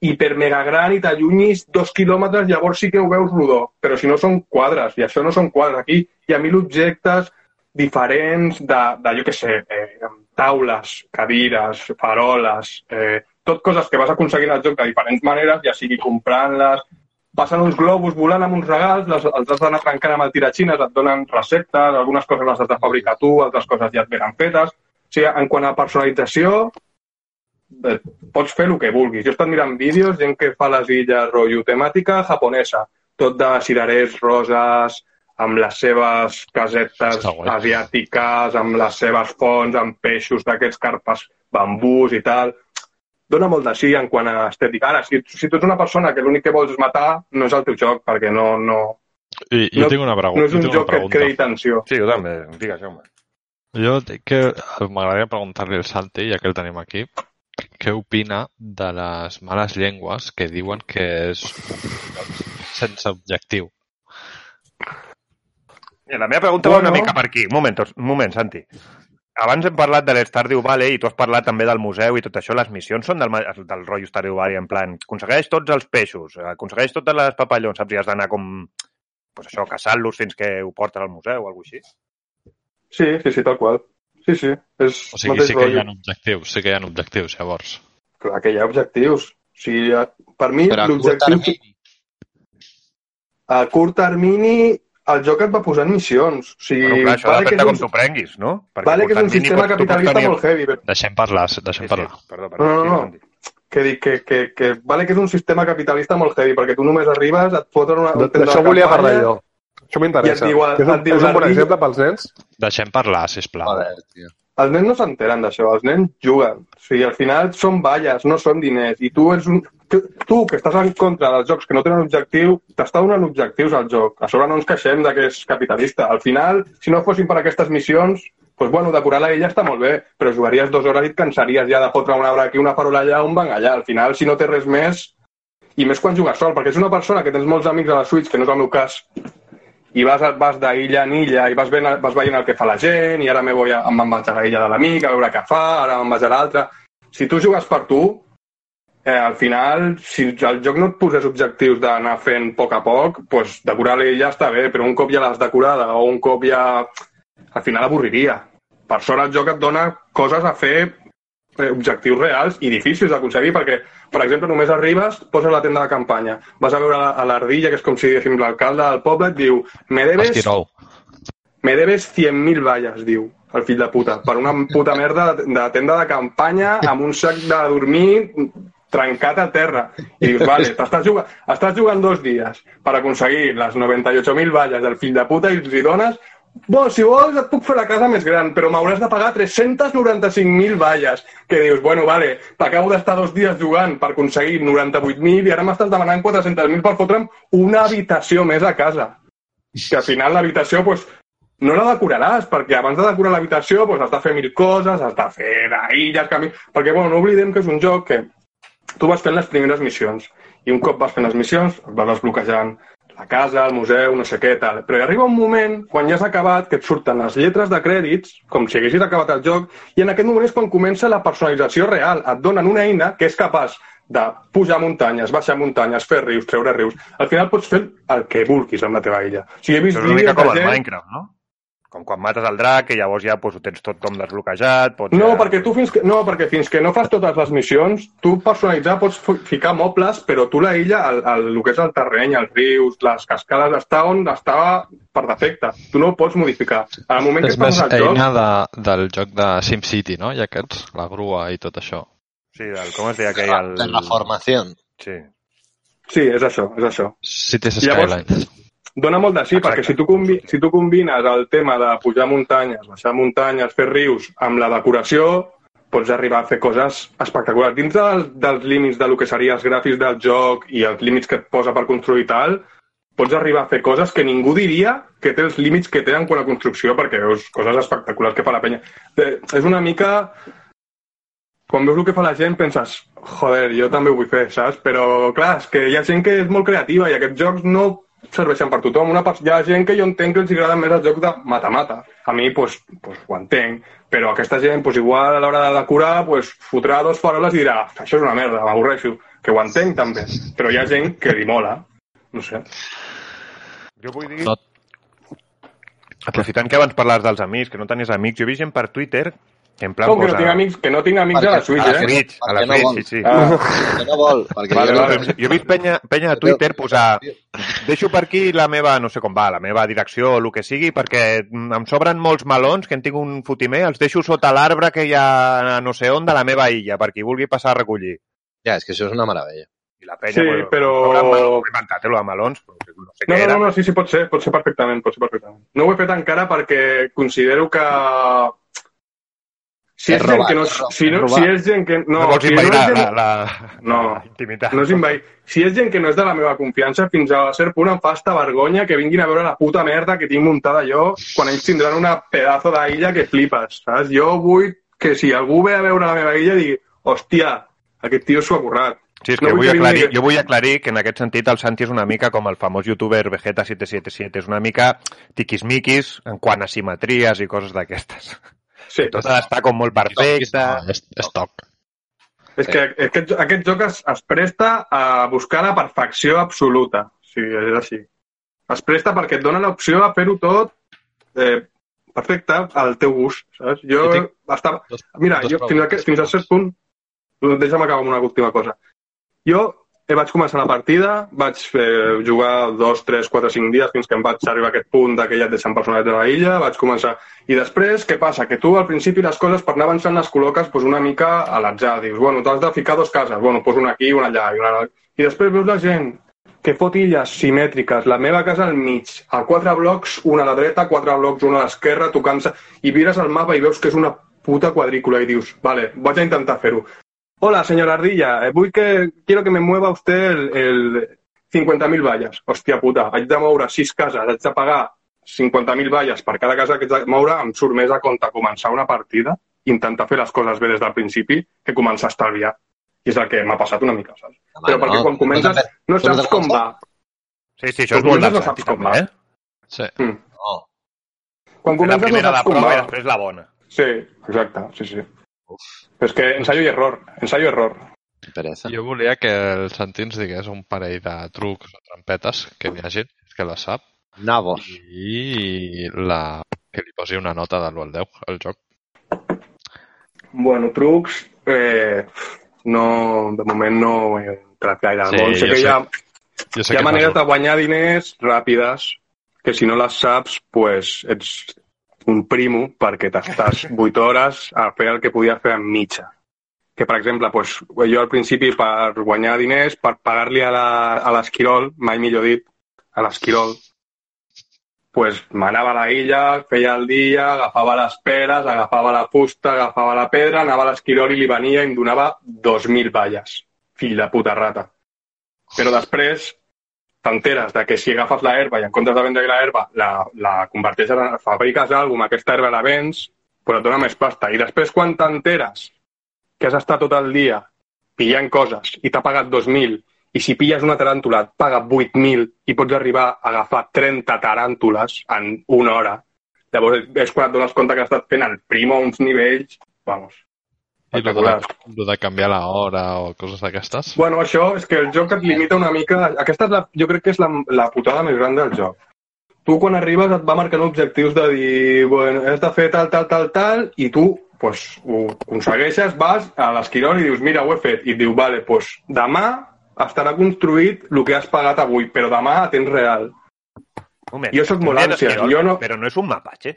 hiper mega gran i t'allunyis dos quilòmetres, llavors sí que ho veus rodó, però si no són quadres, i això no són quadres. Aquí hi ha mil objectes diferents de, de jo què sé, eh, taules, cadires, faroles, eh, tot coses que vas aconseguint al joc de diferents maneres, ja sigui comprant-les, passen uns globus volant amb uns regals, les, els has d'anar trencant amb el tiratxines, et donen receptes, algunes coses les has de fabricar tu, altres coses ja et venen fetes. O sigui, en quant a personalització, eh, pots fer el que vulguis. Jo he estat mirant vídeos, gent que fa les illes rotllo temàtica japonesa, tot de cirerers roses, amb les seves casetes asiàtiques, amb les seves fonts, amb peixos d'aquests carpes bambús i tal. Dona molt de sí en quant a estètica. Ara, si, si tu ets una persona que l'únic que vols és matar, no és el teu joc, perquè no... no I, jo no, tinc una pregunta. no és un joc que et creï tensió. Sí, jo també. Digues, Jaume. Jo dic que m'agradaria preguntar-li al Santi, ja que el tenim aquí, què opina de les males llengües que diuen que és sense objectiu. La meva pregunta va Bueno. una mica per aquí. Un moment, un moment, Santi. Abans hem parlat de l'Stardew Valley i tu has parlat també del museu i tot això. Les missions són del, del rotllo Stardew Valley, en plan, aconsegueix tots els peixos, aconsegueix totes les papallons, saps? I has d'anar com, pues això, caçant-los fins que ho portes al museu o alguna així. Sí, sí, sí, tal qual. Sí, sí. És O sigui, sí que hi ha rotllo. objectius, sí que hi ha objectius, llavors. Clar que hi ha objectius. O sigui, a- per mi, l'objectiu... A curt termini, el joc et va posant missions. O sigui, Bueno, clar, això vale que depèn de un, com t'ho prenguis, no? Perquè vale que és un sistema capitalista tenir- molt heavy, però Deixem parlar, Sí, deixem sí, parlar. perdó, perdó. No, no, Sí, no. Que dic que, que, que vale que és un sistema capitalista molt heavy, perquè tu només arribes, et foten una... un de D'això volia parlar jo. Això m'interessa. Et diu- És, un, et diu és un bon exemple pels nens? Deixem parlar, sisplau. Joder, tio. Els nens no s'enteren d'això, els nens juguen. O sigui, al final són balles, no són diners. I tu ets un... Tu, que estàs en contra dels jocs que no tenen objectiu, t'està donant objectius al joc. A sobre no ens queixem de que és capitalista. Al final, si no fossin per aquestes missions, doncs, bueno, decorar la illa està molt bé, però jugaries dues hores i et cansaries ja de fotre una hora aquí, una parola allà, un bang allà. Al final, si no té res més, i més quan jugues sol, perquè és una persona que tens molts amics a la Switch, que no és el meu cas, i vas, vas d'illa en illa i vas, veient, vas veient el que fa la gent i ara me voy a, me'n vaig a la illa de l'amic a veure què fa, ara me'n vaig a l'altra. Si tu jugues per tu, eh, al final, si el joc no et posés objectius d'anar fent a poc a poc, doncs decorar l'illa està bé, però un cop ja l'has decorada o un cop ja... Al final avorriria. Per sort el joc et dona coses a fer objectius reals i difícils d'aconseguir perquè, per exemple, només arribes, poses la tenda de campanya, vas a veure a l'Ardilla, que és com si diguéssim l'alcalde del poble, et diu me debes, me debes 100.000 valles, diu el fill de puta, per una puta merda de, de tenda de campanya amb un sac de dormir trencat a terra. I dius, vale, t'estàs jugant, estàs jugant dos dies per aconseguir les 98.000 valles del fill de puta i els hi dones Bon, si vols et puc fer la casa més gran, però m'hauràs de pagar 395.000 valles. Que dius, bueno, vale, t'acabo d'estar dos dies jugant per aconseguir 98.000 i ara m'estàs demanant 400.000 per fotre'm una habitació més a casa. Que al final l'habitació, pues, no la decoraràs, perquè abans de decorar l'habitació pues, has de fer mil coses, has de fer illes, camins... Perquè, bueno, no oblidem que és un joc que tu vas fent les primeres missions i un cop vas fent les missions vas desbloquejant la casa, el museu, no sé què, tal. Però hi arriba un moment, quan ja has acabat, que et surten les lletres de crèdits, com si haguessis acabat el joc, i en aquest moment és quan comença la personalització real. Et donen una eina que és capaç de pujar muntanyes, baixar muntanyes, fer rius, treure rius. Al final pots fer el que vulguis amb la teva illa. O sigui, he vist Això és una mica com el gent... Minecraft, no? Com quan mates el drac, que llavors ja pues, ho tens tot com desbloquejat. Pots No, ja... perquè tu fins que, no, perquè fins que no fas totes les missions, tu personalitzar pots fi- ficar mobles, però tu la illa, el, el, el que és el terreny, els rius, les cascades, està on estava per defecte. Tu no ho pots modificar. Al moment que És et més al joc, eina de, del joc de SimCity, no? I aquests, la grua i tot això. Sí, del, com es deia aquell... El... Per la formació. Sí. sí, és això, és això. Cities Llavors- Skylines. Dona molt de sí, Exacte. perquè si tu, combi si tu combines el tema de pujar muntanyes, baixar muntanyes, fer rius, amb la decoració, pots arribar a fer coses espectaculars. Dins del, dels límits de lo que seria els gràfics del joc i els límits que et posa per construir tal, pots arribar a fer coses que ningú diria que té els límits que tenen quan a construcció, perquè veus coses espectaculars que fa la penya. Eh, És una mica... Quan veus el que fa la gent penses, joder, jo també ho vull fer, saps? Però, clar, és que hi ha gent que és molt creativa i aquests jocs no serveixen per tothom. Una part... Hi ha gent que jo entenc que els agrada més el joc de mata-mata. A mi, pues, pues, ho entenc. Però aquesta gent, pues, igual a l'hora de decorar, pues, fotrà dos faroles i dirà això és una merda, m'avorreixo. Que ho entenc, també. Però hi ha gent que li mola. No sé. Jo vull dir... Aprofitant que abans parlaves dels amics, que no tenies amics, jo he vist gent per Twitter en plan Com que no tinc amics, que no tinc amics a la Perquè- Switch, A la eh? Switch, a la Perquè no Switch, vol. sí, sí. Ah, Que no vol, perquè Vale, jo vale. no... Jo he vist penya, penya a Twitter posar deixo per aquí la meva, no sé com va, la meva direcció o el que sigui, perquè em sobren molts melons que en tinc un fotimer, els deixo sota l'arbre que hi ha no sé on de la meva illa, per qui vulgui passar a recollir. Ja, és que això és una meravella. I la penya, Sí, pues, però- sobren melons, ho he inventat, eh, lo de melons, però no sé No, què no, era. no, no, sí, sí, pot ser, pot ser perfectament, pot ser perfectament. No ho he fet encara perquè considero que Si és, És gent robat, que no... Si, no, és si és gent que... No, No, vols si invadir no gent... la, la, No. la intimitat. No és invair. Si és gent que no és de la meva confiança, fins a cert punt em fa esta vergonya que vinguin a veure la puta merda que tinc muntada jo quan ells tindran una pedazo d'illa que flipes, saps? Jo vull que si algú ve a veure la meva illa digui hòstia, aquest tio s'ho ha currat. Sí, és No que vull vull aclarir, jo vull aclarir que en aquest sentit el Santi és una mica com el famós youtuber Vegeta777, és una mica tiquismiquis en quant a simetries i coses d'aquestes. Sí, Tot ha d'estar com molt perfecte. No, és, és toc. és que aquest, aquest joc es, es presta a buscar la perfecció absoluta. Sí, és així. Es presta perquè et dona l'opció a fer-ho tot eh, perfecte al teu gust, saps? Jo Jo tinc estava... Dos, Mira, dos jo, fins, a, fins a cert punt, deixa'm acabar amb una última cosa. Jo eh, vaig començar la partida, vaig eh, jugar dos, tres, quatre, cinc dies fins que em vaig arribar a aquest punt de que ja et deixen personatges de la illa, vaig començar... I després, què passa? Que tu al principi les coses per anar avançant les col·loques pues, una mica a l'atzar. Dius, bueno, t'has de ficar dos cases, bueno, pues una aquí, una allà, i una. I després veus la gent que fot illes simètriques, la meva casa al mig, a quatre blocs, una a la dreta, quatre blocs, una a l'esquerra, tocant-se, i mires el mapa i veus que és una puta quadrícula i dius, vale, vaig a intentar fer-ho. Hola, señora Ardilla, eh, vull que, quiero que me mueva usted el, el 50.000 valles. Hòstia puta, haig de moure sis cases, haig de pagar 50.000 valles per cada casa que haig de moure, em surt més a compte començar una partida, intentar fer les coses bé des del principi, que començar a estalviar. I és el que m'ha passat una mica, saps? Home, Però perquè no, quan comences no, saps com va. Sí, sí, això és Tu molt no saps com va. eh? Sí. Mm. No. Quan la comences no saps com prova i va. després la bona. Sí, exacte, sí, sí. Però és que ensayo i error, ensayo i error. Pereza. Jo volia que el Santi ens digués un parell de trucs o trampetes que n'hi hagi, que la sap, Nabos. i la... que li posi una nota de l'1 al 10 al joc. Bueno, trucs, eh, no, de moment no he entrat gaire Sí. Sé que sé hi ha, Jo sé hi ha que maneres de guanyar diners ràpides que si no les saps, pues ets un primo perquè t'estàs *laughs* 8 hores a fer el que podia fer en mitja. Que, per exemple, pues, jo al principi per guanyar diners, per pagar-li a la- a l'Esquirol, mai millor dit, a l'Esquirol, pues, m'anava a la illa, feia el dia, agafava les peres, agafava la fusta, agafava la pedra, anava a l'Esquirol i li venia i em donava 2.000 valles. Fill de puta rata. Però després t'enteres de que si agafes la herba i en comptes de vendre la herba la, la converteixes en... fabriques alguna aquesta herba la vens, però et dona més pasta. I després quan t'enteres que has estat tot el dia pillant coses i t'ha pagat 2.000 i si pilles una taràntula et paga 8.000 i pots arribar a agafar 30 taràntules en una hora, llavors és quan et dones compte que has estat fent el primo a uns nivells, vamos, I lo de, lo de canviar l'hora o coses d'aquestes. Bueno, això és que el joc et limita una mica... Aquesta és la, jo crec que és la, la putada més gran del joc. Tu quan arribes et va marcant objectius de dir, bueno, has de fer tal, tal, tal, tal, i tu pues, ho aconsegueixes, vas a l'esquirol i dius, mira, ho he fet. I et diu, vale, pues, demà estarà construït el que has pagat avui, però demà a temps real. Moment. Jo sóc molt ànsies, jo no- Però no és un mapatge.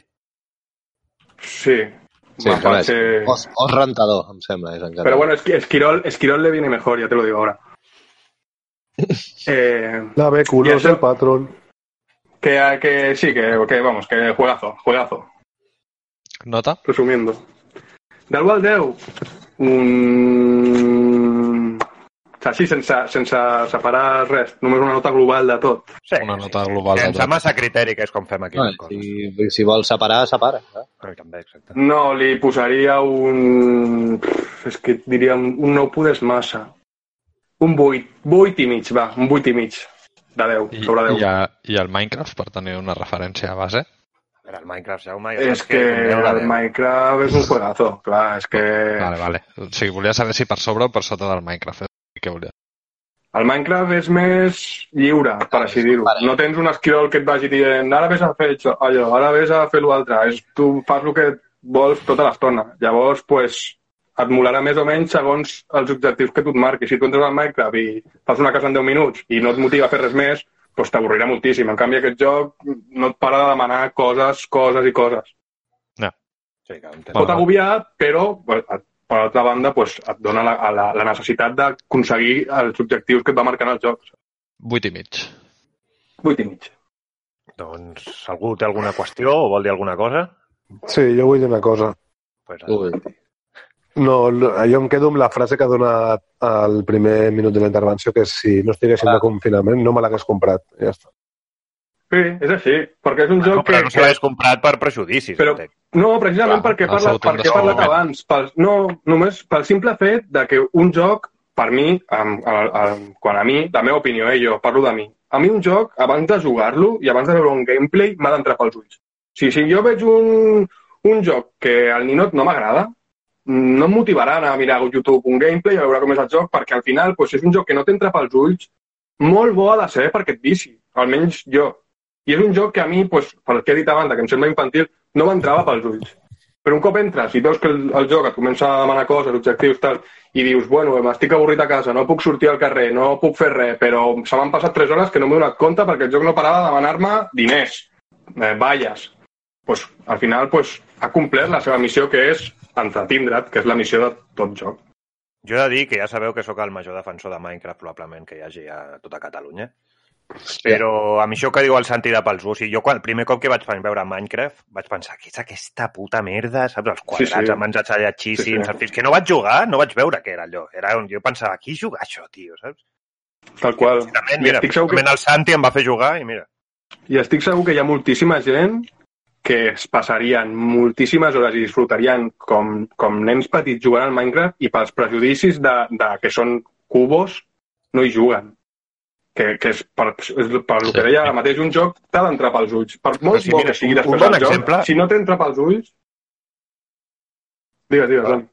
Sí. Sí, com és? Os, os rentador, em sembla, és en català. Pero bueno, Esqui- Esquirol, Esquirol le viene mejor, ya te lo digo ahora. *laughs* Eh, La B, Y culos eso- el patrón. que, que sí, que, que vamos, que juegazo, juegazo. Nota? resumiendo. Del 1 al 10, un... Sí, sense, sense separar res, només una nota global de tot. Sí, Una nota global de Sense tot. massa criteri, que és com fem aquí. No, coses. si, si vols separar, separa. Eh? Però també, exacte. No, li posaria un... És que diria un, un 9 podes massa. Un 8, 8 i mig, va, un 8 i mig. De 10, I, sobre 10. i, a, I el Minecraft, per tenir una referència a base. A veure, el Minecraft, Jaume, ja És que de el deu. Minecraft és un juegazo, clar, és que... Vale, vale. O sigui, volia saber si per sobre o per sota del Minecraft. Què volia? El Minecraft és més lliure, per així dir-ho. No tens un esquirol que et vagi dient ara vés a fer això, allò, ara vés a fer l'altre. És, tu fas el que vols tota l'estona. Llavors, pues, et molarà més o menys segons els objectius que tu et marquis. Si tu entres al Minecraft i fas una casa en 10 minuts i no et motiva a fer res més, pues t'avorrirà moltíssim. En canvi, aquest joc no et para de demanar coses, coses i coses. Sí, que entenc. Pot agobiar, però pues, et- per altra banda pues, et dona la, la, la necessitat d'aconseguir els objectius que et va marcant el joc. 8 i mig. 8 i mig. Doncs algú té alguna qüestió o vol dir alguna cosa? Sí, jo vull dir una cosa. Pues, Ui. No, no, jo em quedo amb la frase que ha donat al primer minut de la intervenció, que és si no estiguéssim de confinament no me l'hagués comprat. Ja està. Sí, és així, perquè és un No, joc que... però no se l'hagués comprat per prejudicis. Però- entenc. No, precisament Clar, perquè, parla, perquè he parlat abans. Pel, no, només pel simple fet de que un joc, per mi, amb, amb, amb, quan a mi, la meva opinió, eh, jo parlo de mi, a mi un joc, abans de jugar-lo i abans de veure un gameplay, m'ha d'entrar pels ulls. O sigui, si jo veig un, un joc que al ninot no m'agrada, no em motivarà a anar a mirar a YouTube un gameplay a veure com és el joc, perquè al final pues, és un joc que no t'entra pels ulls, molt bo ha de ser perquè et vici, almenys jo. I és un joc que a mi, pues, pel que he dit abans, que em sembla infantil, no m'entrava pels ulls. Però un cop entres i veus que el, el joc et comença a demanar coses, objectius, tal, i dius, bueno, m'estic avorrit a casa, no puc sortir al carrer, no puc fer res, però se m'han passat 3 hores que no m'he donat compte perquè el joc no parava de demanar-me diners, eh, valles. Pues, al final pues, ha complert la seva missió, que és entretindre't, que és la missió de tot joc. Jo he de dir que ja sabeu que sóc el major defensor de Minecraft probablement que hi hagi a tota Catalunya. Però a mi això que diu el Santi de pels ulls, i jo quan, el primer cop que vaig veure Minecraft vaig pensar, què és aquesta puta merda, saps? Els quadrats Sí, sí. amb ens atxallatxíssims, Sí, sí. fins que no vaig jugar, no vaig veure què era allò. Era on jo pensava, qui juga això, tio, saps? Tal qual. I mira, estic, segur que, el Santi em va fer jugar i mira. I estic segur que hi ha moltíssima gent que es passarien moltíssimes hores i disfrutarien com, com nens petits jugant al Minecraft i pels prejudicis de, de que són cubos no hi juguen. Que, que és per, és per el que Sí. deia ara mateix, un joc t'ha d'entrar pels ulls. Per molt sí, bo mira, que sigui un- després un bon el joc, exemple- si no t'entra pels ulls... Digues, digues, Dani.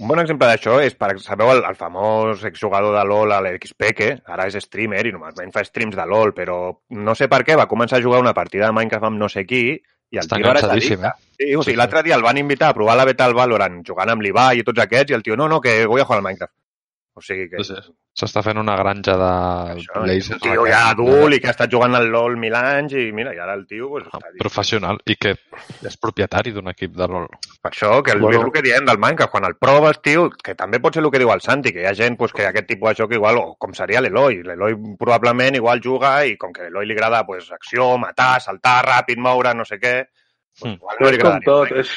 Un bon exemple d'això és, per, sabeu, el, el famós exjugador de LoL, l'XPeke, ara és streamer i normalment fa streams de LoL, però no sé per què va començar a jugar una partida de Minecraft amb no sé qui i el Està tio ara és eh? Sí, o Sí, sigui, sí. l'altre dia el van invitar a provar la beta al Valorant jugant amb l'Ibai i tots aquests i el tio, no, no, que voy a jugar al Minecraft. O sigui que... S'està fent una granja de Això, és un tio ja adult i que ha estat jugant al LoL mil anys i mira, i ara el tio pues, Ah, professional i que és propietari d'un equip de LoL. Per això, que el, Bueno. és el que diem del Minecraft, quan el proves, tio, que també pot ser el que diu el Santi, que hi ha gent pues, que aquest tipus de joc igual, o com seria l'Eloi, l'Eloi probablement igual juga i com que a l'Eloi li agrada pues, acció, matar, saltar, ràpid, moure, no sé què, pues, Mm. igual No, li és com tot, és,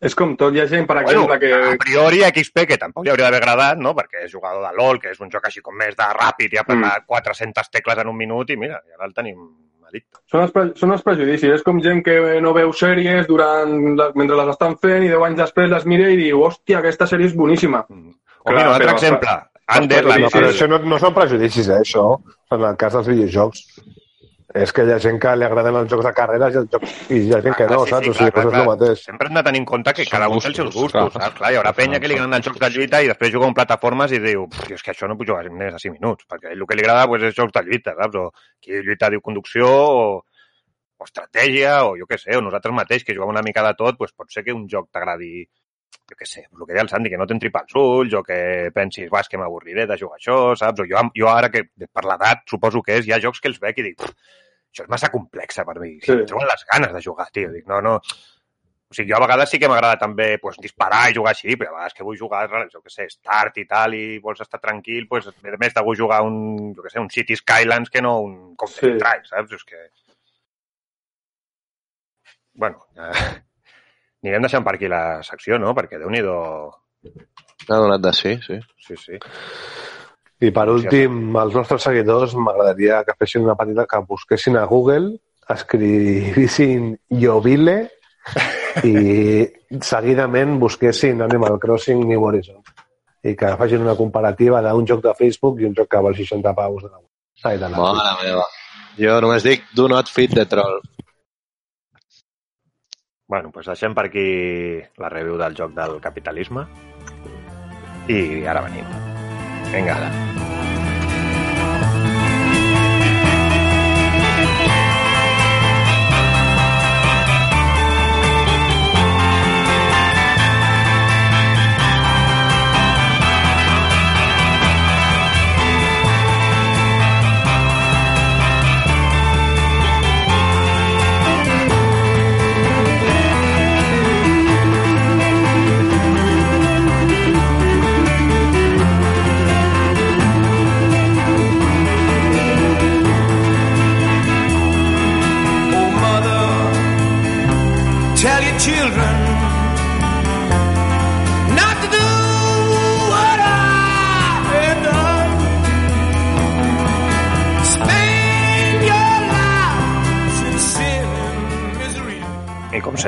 és com tot. Hi ha gent, per Bueno, exemple, que... a priori a XP, que tampoc li hauria d'haver agradat, no? perquè és jugador de LoL, que és un joc així com més de ràpid i apretar 400 tecles en un minut i mira, i ara el tenim addicte. Són els, pre són els prejudicis. És com gent que no veu sèries durant la, mentre les estan fent i 10 anys després les mira i diu hòstia, aquesta sèrie és boníssima. Mm. O mira, un altre però- exemple, Under, la No, però això no, no són prejudicis, eh, això, en el cas dels videojocs. És que hi ha gent que li agraden els jocs de carreres i, els jocs, i hi ha gent que Ah, no, sí, sí, saps? o clar, sigui, clar, doncs és el clar. mateix. Sempre hem de tenir en compte que Són cada un té els seus gustos, clar. saps? Clar, hi haurà penya que li agraden els jocs de lluita i després juga en plataformes i diu, "Pff, és que això no puc jugar més de 5 minuts, perquè el que li agrada pues, és jocs de lluita, saps? O qui lluita diu conducció o, o estratègia o jo què sé, o nosaltres mateix que juguem una mica de tot, pues, pot ser que un joc t'agradi jo què sé, el que deia el Santi, que no t'entri pels ulls o que pensis, va, és que m'avorriré de jugar això, saps? O jo, jo ara, que per l'edat, suposo que és, hi ha jocs que els veig i dic, "Pff, això és massa complexa per mi. Sí. Em treuen les ganes de jugar, tio. Dic, no, no... O sigui, jo a vegades sí que m'agrada també pues, disparar i jugar així, però a vegades que vull jugar, jo què sé, start i tal, i vols estar tranquil, pues, a més de vull jugar un, jo què sé, un City Skylands que no un Counter Sí. Saps? És que... Bueno, eh, anirem deixant per aquí la secció, no? Perquè déu-n'hi-do... Ha donat de sí, sí. Sí, sí. I per últim, als nostres seguidors m'agradaria que fessin una petita que busquessin a Google, escrivissin Jovile i *laughs* seguidament busquessin Animal Crossing New Horizon i que facin una comparativa d'un joc de Facebook i un joc que val 60 paus de la Ai, de la Mare meva. Jo només dic do not feed the troll. Bueno, doncs deixem per aquí la review del joc del capitalisme i ara venim. Vinga, ara.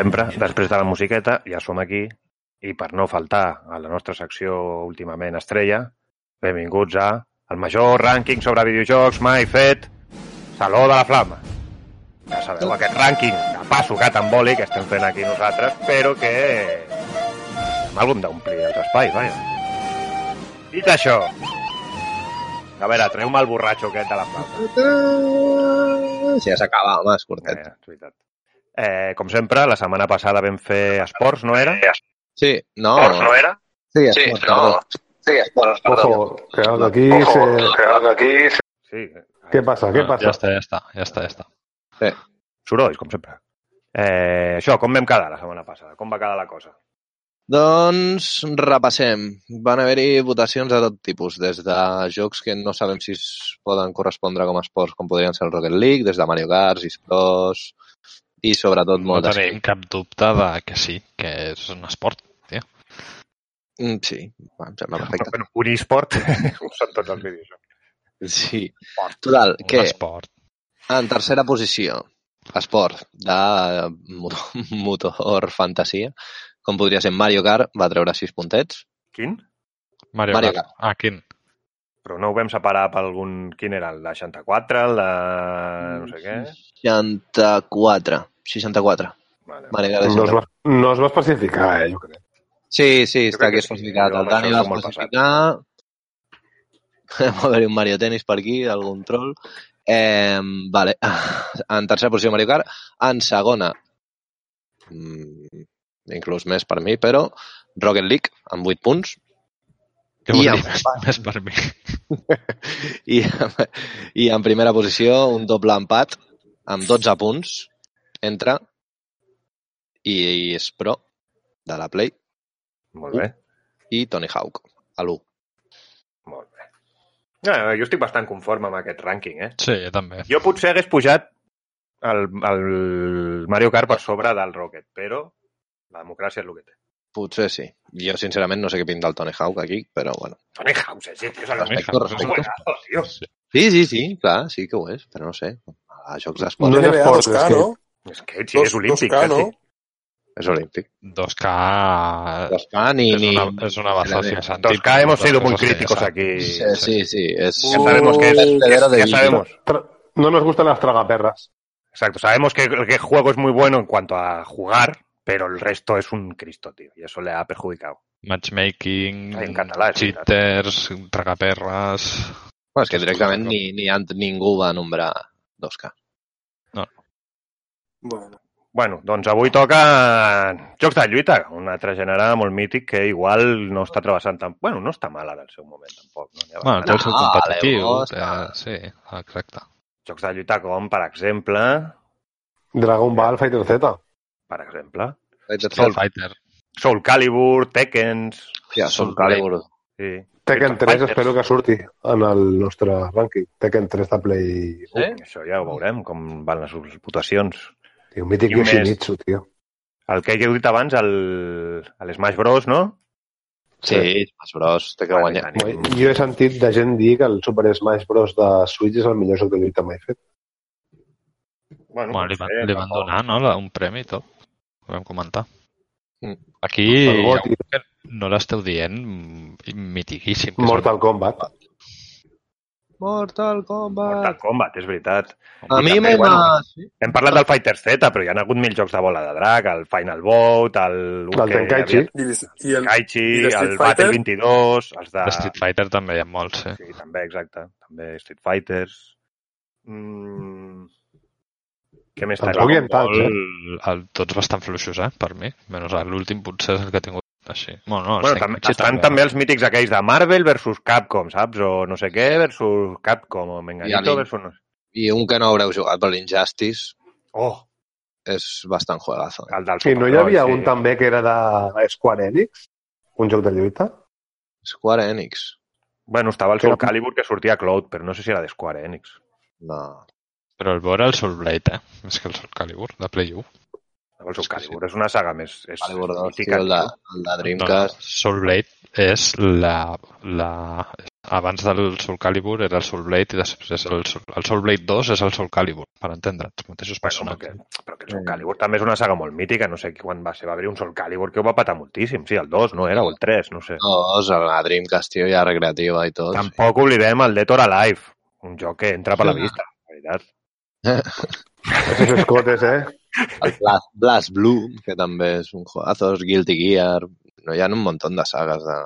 Sempre, després de la musiqueta, ja som aquí, i per no faltar a la nostra secció últimament estrella, benvinguts a el major rànquing sobre videojocs mai fet, Saló de la Flama. Ja sabeu, aquest rànquing de passo gat amb boli que estem fent aquí nosaltres, però que amb algun d'omplir els espais, vaja. Dit això, a veure, treu-me el borratxo aquest de la flauta. Si ja s'acaba, home, és curtet. Eh, és veritat. Eh, com sempre, la setmana passada vam fer esports, no era? Sí, no. no era? Sí, esports, perdó. Sí, esports, perdó. Ojo, que aquí se... que aquí... Sí. Què passa? Què Ja passa? està, ja està, ja està, ja està. Sorolls, com sempre. Eh, això, com vam quedar la setmana passada? Com va quedar la cosa? Doncs repassem. Van haver-hi votacions de tot tipus, des de jocs que no sabem si es poden correspondre com a esports, com podrien ser el Rocket League, des de Mario Kart, Pros, i sobretot No molt de... tenim cap dubte de que sí, que és un esport. Mm, Sí, va, em sembla perfecte. Bueno, un e-sport *laughs* són tots els vídeos. Sí. Total, Un que esport. en tercera posició, esport de motor, *laughs* motor fantasia, com podria ser Mario Kart, va treure 6 puntets. Quin? Mario, Mario Kart. Ah, quin? Però no ho vam separar per algun... Quin era? El de 64? El de... no sé què? 64. 64. Vale. De No es, 64. va, no es va especificar, eh, jo crec. Sí, sí, Jo està aquí que sí. especificat. Jo El Dani va especificar... *laughs* Va haver un Mario Tennis per aquí, algun troll. Eh, vale. *laughs* En tercera posició Mario Kart. En segona, mm, inclús més per mi, però Rocket League, amb 8 punts. Què vol I dir amb- més, més per mi? I, I en primera posició, un doble empat amb 12 punts entre i, i és pro de la Play Molt bé. i Tony Hawk, a l'1. Molt bé. No, jo estic bastant conforme amb aquest rànquing, eh? Sí, jo també. Jo potser hagués pujat el, el Mario Kart per sobre del Rocket, però la democràcia és el que té. Potser sí. Jo, sincerament, no sé què pinta el Tony Hawk aquí, però bueno. Tony Hawk, sí, tio, és el Tony Respecto, Hawk, respecto. tio. Sí, sí, sí, clar, sí que ho és, però no sé. A jocs d'esport No és esport, 2K, és que- no? És que sí, és olímpic, 2K, no? quasi. és olímpic. 2K... Doncs clar, ni... És ni... una, és una bazofia, Santi. Dos K hemos sido muy críticos aquí. Sí, sí, sí. Ya sabemos que es, ya sabemos. No nos gustan las tragaperras. Exacto, sabemos que el juego es muy bueno en cuanto a jugar, pero el resto es un Cristo, tío, y eso le ha perjudicado. Matchmaking, en cheaters, tragaperres... Bueno, és que directament ni, ni ningú va nombrar 2K. Bueno. Bueno, doncs avui toca Jocs de lluita, un altre gènere molt mític que igual no està travessant tan... Bueno, no està mal ara el seu moment, tampoc. No? Bueno, té el seu No, competitiu. l'Evo té- està- Sí, exacte. Jocs de lluita com, per exemple... Dragon Ball Fighter Z. Per exemple... Soul Soul Fighter. Soul Calibur, Tekkens... Ja, Soul Calibur. Sí. Tekken Street 3 Fighters. espero que surti en el nostre rànquing. Tekken 3 de Play 1. Sí? Això ja ho veurem, com van les votacions. Tio, mític I un més. Yoshimitsu, tio. El que he dit abans, el, el Smash Bros, no? Sí, Smash Bros. Té que guanyar. Jo he sentit de gent dir que el Super Smash Bros. de Switch és el millor joc de lluita mai fet. Bueno, Bueno, li, van, li van donar no, la- un premi i tot. Ho vam comentar. Mm. Aquí El que no l'esteu dient mm, mitiquíssim. que és Mortal Kombat. Mortal Kombat. Mortal Kombat, és veritat. A I mi també, m'ha... bueno, Hem parlat del Fighter Z, però hi ha hagut mil jocs de bola de drac, el Final Bout, el... El Tenkaichi. hi havia- I, el, Kaichi, i de Street el Battle Fighter? 22, els de... De Street Fighter també hi ha molts, eh? Sí, també, exacte. També Street Fighters. Mm... Què més Tampoc hi ha tants, eh? el, el, tots bastant fluixos, eh, per mi. Menys l'últim potser és el que ha tingut així. Bueno, no, Bueno, sí, també, sí, estan també els mítics aquells de Marvel versus Capcom, saps? O no sé què versus Capcom, o Menganito versus... No... sé. I un que no haureu jugat, però l'Injustice Oh, és bastant juegazo. el del I no hi havia sí. un també que era de Square Enix? Un joc de lluita? Square Enix. Bueno, estava el Que Soul Calibur que sortia a Cloud, però no sé si era de Square Enix. No. Però el bo era el Soul Blade, eh? Més que el Soul Calibur, de Play 1. El Soul És Calibur és una saga més... És, Calibur 2, mítica, tio, el de, el de Dreamcast. No, Soul Blade és la, la, abans del Soul Calibur era el Soul Blade i després el, Soul- el Soul Blade 2 és el Soul Calibur, per entendre'ns, els mateixos Bueno, però, que, personatges. però que el Soul Calibur també és una saga molt mítica, no sé quan va ser, va haver un Soul Calibur que ho va patar moltíssim, sí, el 2, no era, o el 3, no sé. Dos, la Dreamcast, tio, ja recreativa i tot. Tampoc oblidem el Dead or Alive, un joc que entra per la vista, la veritat. Esos escotes, eh? El Blast, Blast Blue, que també és un juegazos, Guilty Gear... No, hi ha un munt de sagues de...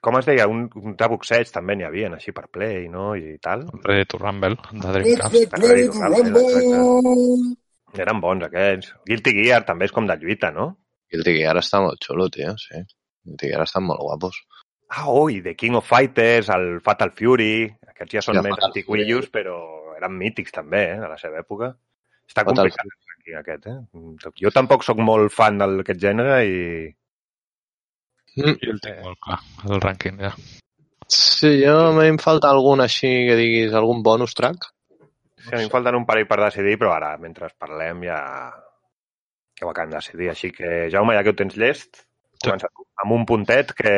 Com es deia? Un, un de boxeig també n'hi havia, així per Play, no? I tal. Ready to Rumble, de Dreamcast. Ready to Rumble. Eren bons aquests. Guilty Gear també és com de lluita, no? Guilty Gear està molt xulo, tio, sí. Guilty Gear estan molt guapos. Ah, oh, i The King of Fighters, el Fatal Fury, aquests ja són el més antiquillos, però eren mítics també, eh, a la seva època. Està complicat ranking aquest, eh? Jo tampoc sóc molt fan d'aquest gènere i... Mm. Jo el tinc molt clar, el rànquing, ja. Sí, jo a mi em falta algun així que diguis, algun bonus track. Sí, a mi em falten un parell per decidir, però ara, mentre parlem, ja, ja ho acabem de decidir. Així que, Jaume, ja que ho tens llest, Sí. comença tu. Amb un puntet, que,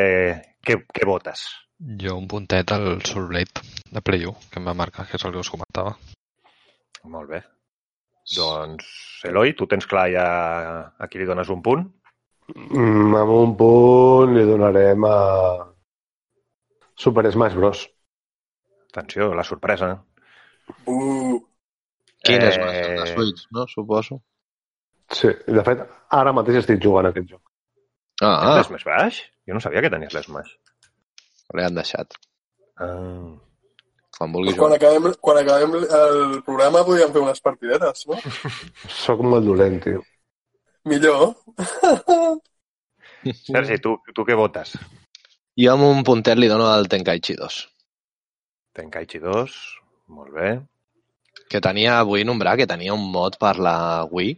que, que votes? Jo un puntet al Soul Blade de Play 1, que em va marcar, que és el que us comentava. Molt bé. Doncs, Eloi, tu tens clar ja a qui li dones un punt? Mm, amb un punt li donarem a Super Smash Bros. Atenció, la sorpresa. Uh, Quin és Eh, més? El de Switch, no? Suposo. Sí, de fet, ara mateix estic jugant a aquest joc. Ah, Ah. L'Smash Bash? Jo no sabia que tenies l'Smash. L'he han deixat. Ah. Quan vulguis quan, acabem, quan acabem el programa podríem fer unes partidetes, no? *laughs* Soc molt dolent, tio. Millor. *laughs* Sergi, tu, tu què votes? Jo amb un puntet li dono al Tenkaichi 2. Tenkaichi 2, molt bé. Que tenia, vull nombrar que tenia un mod per la Wii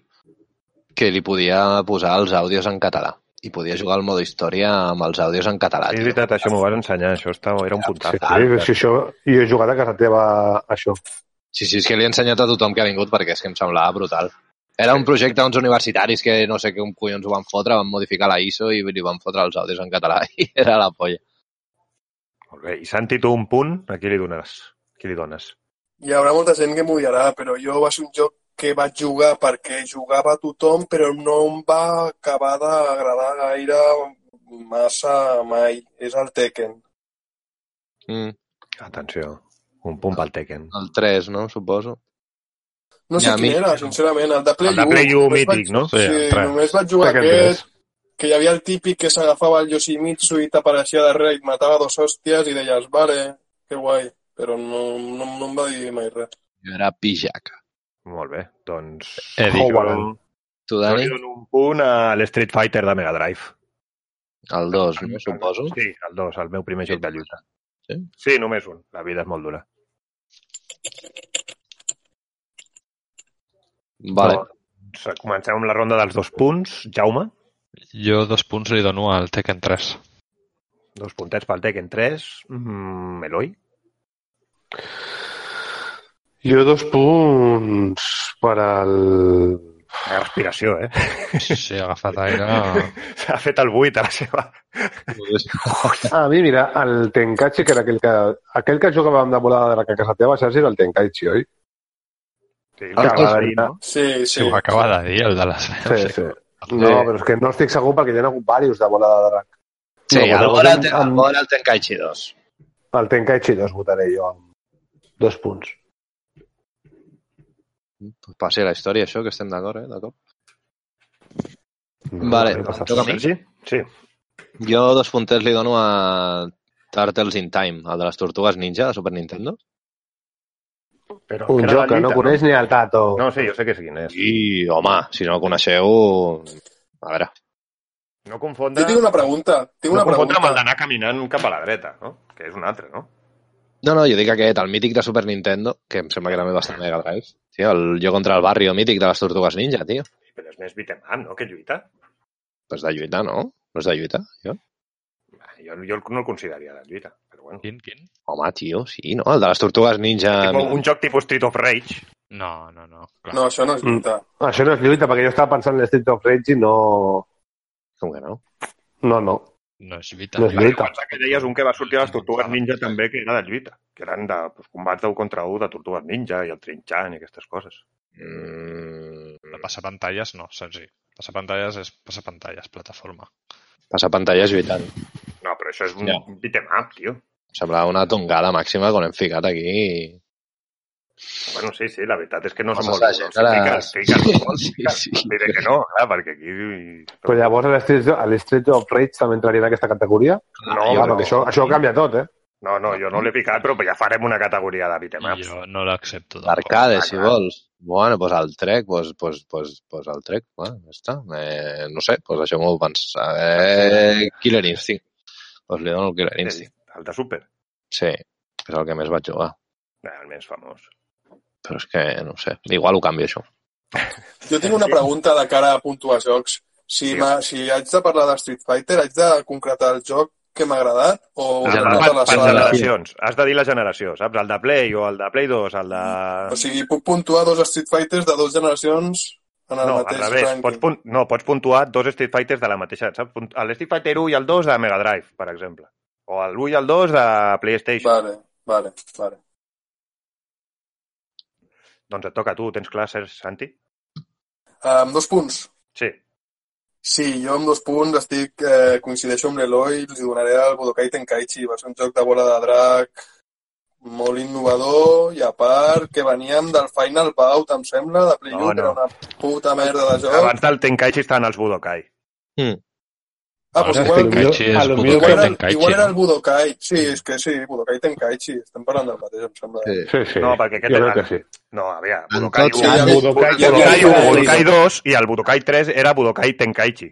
que li podia posar els àudios en català. I podia jugar al modo història amb els àudios en català. Sí, és veritat, això m'ho vas ensenyar, això estava, era un Sí, puntazo. sí, això, jo he jugat a casa teva a això. Sí, sí, és que li he ensenyat a tothom que ha vingut perquè és que em semblava brutal. Era un projecte d'uns universitaris que no sé què collons ho van fotre, van modificar la ISO i li van fotre els àudios en català *laughs* i era la polla. Molt bé. I Santi, tu un punt, a qui li dones? A qui li dones? Hi haurà molta gent que m'ho dirà, però jo va ser un joc que vaig jugar perquè jugava tothom, però no em va acabar d'agradar gaire massa mai. És el Tekken. Mm, Atenció, un punt pel Tekken. el 3, no? Suposo. No sé Ja, a quin era, sincerament. El de Play El de 1. Play 1 Només mític, no? Sí, Sí, només vaig jugar Tekken aquest, 3. que hi havia el típic que s'agafava el Yoshimitsu i t'apareixia darrere i et matava dos hòsties i deies, vale, que guai, però no, no, no em va dir mai res. Jo era Pijaka. Molt bé, doncs... Eddie. jo Howard. dono- Tu, jo Dani? dono un punt a l'Street Fighter de Mega Drive. El 2, no? Suposo. Sí, el 2, el meu primer joc de lluita. Sí? Sí, només un. La vida és molt dura. Vale. Doncs, comencem amb la ronda dels dos punts. Jaume, Jo dos punts li dono al Tekken 3. dos puntets pel Tekken 3. Mm, Eloi, Jo dos punts per al... la respiració, eh? Sí, sí, ha agafat aire. *laughs* S'ha fet el buit a la seva... A mi, mira, el Tenkaichi, que era aquell que, aquell que jugàvem de volada de la casa teva, Sergi, era el Tenkaichi, oi? Sí, Ah, que dir, no? Sí, Sí, sí. ho acaba de dir, el de les Sí, sí. No, però és que no estic segur perquè hi ha hagut diversos de volada de drac. Sí, No, el el, amb- Bora el Tenkaichi 2. El Tenkaichi 2 votaré jo amb dos punts. Pues passi la història, això, que estem d'acord, eh? D'acord. No, Vale, passa toca a mi. Sí. Jo dos puntets li dono a Turtles in Time, el de les tortugues ninja de Super Nintendo. Però Un joc de que no coneix ni el Tato. No, sí, jo sé que és quin és. I, home, si no el coneixeu... A veure, No confondre... Jo tinc una pregunta. Tinc no una confondre amb el pregunta. d'anar caminant cap a la dreta, no? Que és un altre, no? No, no, jo dic aquest, el mític de Super Nintendo, que em sembla que també va estar Mega Drive. Tio, el jo contra el barrio mític de les Tortugues Ninja, tio. Però és més beat'em up, no? Que lluita. Pues de lluitar, no? No és de lluitar, jo? Jo, jo no el consideraria de lluita, però bueno. Quin, quin? Home, tio, sí, no? El de les Tortugues Ninja... Tipo, un joc tipus Street of Rage. No, no, no. Clar. No, això no és lluita. Això no és lluita, perquè jo estava pensant en Street of Rage i no... Com que no? No, no. No és lluita. No és lluita. Pensa que deies un que va sortir a les Tortugues Ninja també, que era de lluita, que eren de pues, combats d'un contra un de Tortugues Ninja i el Trinchan i aquestes coses. Mm, De passapantalles no, Sergi. Passapantalles és passapantalles, plataforma. passar pantalles lluitant. No, però això és un Ja. ja. beat'em up, tio. Semblava una tongada màxima quan hem ficat aquí. Bueno, sí, sí, la veritat és que no Coses som molt fiques, molt, Sí, sí. Diré que no, clar, perquè aquí... Però llavors a l'Street of Rage també entraria en aquesta categoria? No, Clar, però- perquè això, això ho canvia tot, eh? No, no, jo no l'he picat, però ja farem una categoria de beat'em ups. Jo no l'accepto. L'arcade, Ah, si vols. Bueno, pues el trec, pues, pues, pues, pues el trec, bueno, ja està. Eh, no sé, pues això m'ho pensar. Eh, Killer Instinct. Pues li dono el Killer Instinct. El de Super, Sí, és el que més vaig jugar. eh, el més famós. Però és que, no sé, igual ho canvio això. Jo tinc una pregunta de cara a puntuar jocs. Si, Sí. si haig de parlar de Street Fighter, haig de concretar el joc que m'ha agradat o Ah, Generació. per, generacions. Has de dir la generació, saps? El de Play o el de Play 2, el de... O sigui, puc puntuar dos Street Fighters de dues generacions en el No, al mateix revés. ranking. Pots, punt... no, pots puntuar dos Street Fighters de la mateixa, saps? El Street Fighter 1 i el 2 de Mega Drive, per exemple. O el 1 i el 2 de PlayStation. Vale, vale, vale. Doncs et toca a tu. Tens classes, Santi? Amb dos punts. Sí. Sí, jo amb dos punts estic, eh, coincideixo amb l'Eloi, els donaré el Budokai Tenkaichi. Va ser un joc de bola de drac molt innovador i a part que veníem del Final Bout, em sembla, de Play 1, No, que era no. una puta merda de joc. Abans del Tenkaichi estaven els Budokai. Ah, Ara igual, a lo igual, era, Tenkaichi, igual era el no? Budokai. Sí, és que sí, Budokai Tenkaichi. Estem parlant del mateix, em sembla. Sí. Sí, sí. No, perquè aquest jo era- sí. No, aviam, Budokai tots 1, hi havia- Budokai, Budokai 1, Budokai Budokai 2 i el Budokai 3 era Budokai Tenkaichi,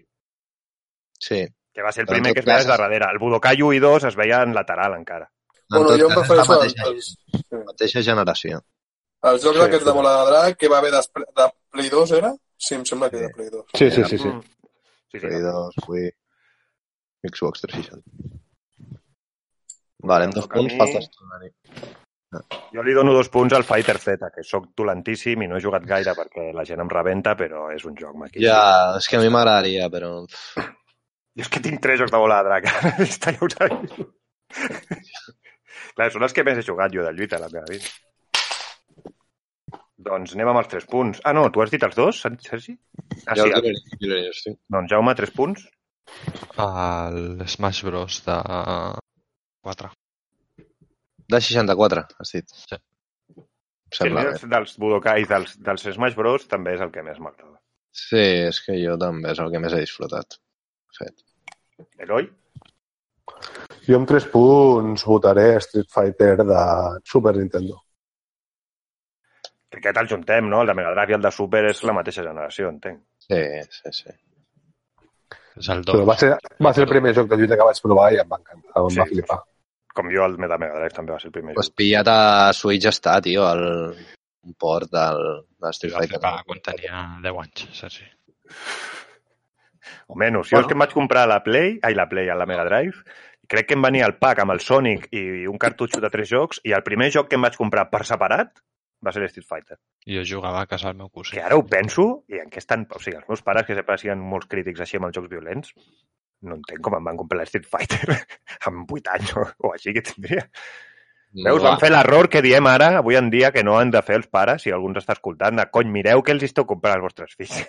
Sí. que va ser el primer que es veia de darrere. El Budokai 1 i 2 es veia en lateral encara. En Bueno, jo em prefereixo la mateixa, els, sí. mateixa generació. els jocs Sí, aquests de bola de drac que va haver de Play 2, era? Sí, em sembla que de Play 2. Sí, sí, sí. sí. Mm. Sí, sí. Play 2, Wii, Xbox 360. Vale, amb dos punts mi. faltes tornar-hi. Jo li dono dos punts al Fighter Z, que sóc dolentíssim i no he jugat gaire perquè la gent em rebenta, però és un joc maquíssim. Ja, és que a mi m'agradaria, però... Jo és que tinc tres jocs de bola de drac. *laughs* Està ja. Clar, són els que més he jugat jo de lluita a la meva vida. Doncs anem amb els tres punts. Ah, no, tu has dit els dos, Sergi? Ah, Jo sí, el Killer Instinct. doncs Jaume, tres punts. El Smash Bros. de 4. De 64, has dit. Sí. Em Sí, Sembla bé. dels, dels Budokai, dels, dels Smash Bros. també és el que més m'agrada. Sí, és que jo també és el que més he disfrutat. Fet. Eloi? Jo amb tres punts votaré Street Fighter de Super Nintendo. Que aquest el juntem, no? El de Mega Drive i el de Super és la mateixa generació, entenc. Sí, sí, sí. És el Però 2. va ser, va ser el primer joc de lluita que vaig provar i em va encantar, em Sí. va flipar. Com jo, el de Mega Drive també va ser el primer Pues joc. pillat a Switch està, tio, el, un port del, de Street Va Fighter. flipar quan tenia 10 anys, Sergi. O menys. Jo Bueno. és que em vaig comprar la Play, ai, la Play, a la Mega Drive, crec que em venia el pack amb el Sonic i un cartutxo de tres jocs, i el primer joc que em vaig comprar per separat va ser Street Fighter. Jo jugava a casa del meu cosí. Que ara ho penso, i en què estan... O sigui, els meus pares, que sempre siguin molts crítics així amb els jocs violents, no entenc com em van comprar Street Fighter *laughs* amb 8 anys o, o així que tindria. Veus, van fer l'error que diem ara, avui en dia, que no han de fer els pares, si algú ens està escoltant, de cony, mireu què els esteu comprant als vostres fills.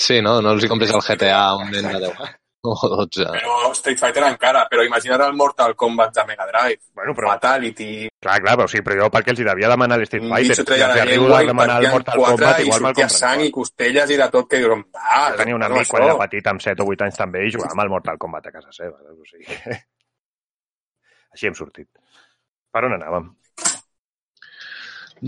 Sí, no? No els hi compris el GTA a un nen de 10 anys. O 12. Però Street Fighter encara, però imagina't el Mortal Kombat de Mega Drive. Bueno, però, Fatality, clar, clar, però sí, però jo perquè els hi devia demanar l'Street un Fighter. bicho treia si la llengua a i demanar el partien Mortal quatre Kombat, i igual me'l sortia sang i costelles i de tot, que diuen, va, Jo tenia un no, amic quan era petit, amb 7 o 8 anys també, i jugàvem al Mortal Kombat a casa seva. O sigui, *laughs* així hem sortit. Per on anàvem?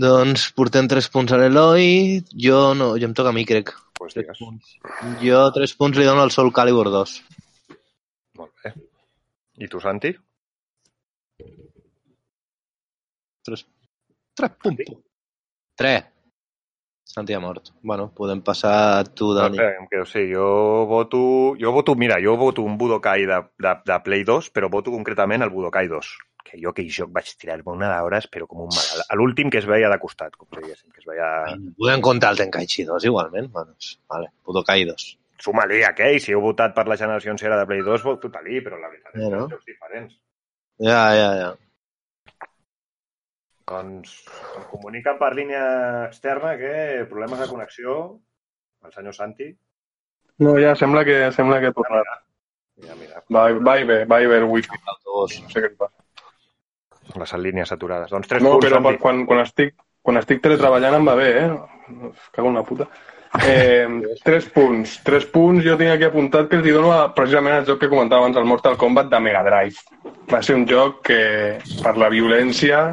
Doncs portem 3 punts a l'Eloi. Jo no, jo em toca a mi, crec. Pues Tres digues. Jo 3 punts li dono al Soul Calibur 2. Molt bé. I tu, Santi? 3, 3 punts. 3. Santi ha mort. Bueno, podem passar a tu, Dani. Espera, em quedo, sí, jo voto... Jo voto, mira, jo voto un Budokai de, de, de Play 2, però voto concretament el Budokai 2. Que jo aquell joc vaig tirar-me una d'hores, però com un mal. A l'últim que es veia de costat, com si diguéssim, que es veia... Podem comptar el Tenkaichi 2 igualment. Bueno, vale, Budokai 2. suma-li aquell. Si heu votat per la generació encera de Play 2, voteu-li, però la veritat és Ja, que no? jocs diferents. Ja, ja, ja. Doncs em comuniquen per línia externa que problemes de connexió, el senyor Santi, No, ja sembla que, sembla que ha tornat. mira, mira, Va, va i bé, va i bé el wifi. No sé què li passa. Les línies saturades. Doncs tres No, punts, però Santi. quan, quan, estic, quan estic teletreballant em va bé, eh? Cago en la puta. Eh, tres punts. Tres punts jo tinc aquí apuntat que els dono a, precisament al joc que comentava abans, el Mortal Kombat de Mega Drive. Va ser un joc que, per la violència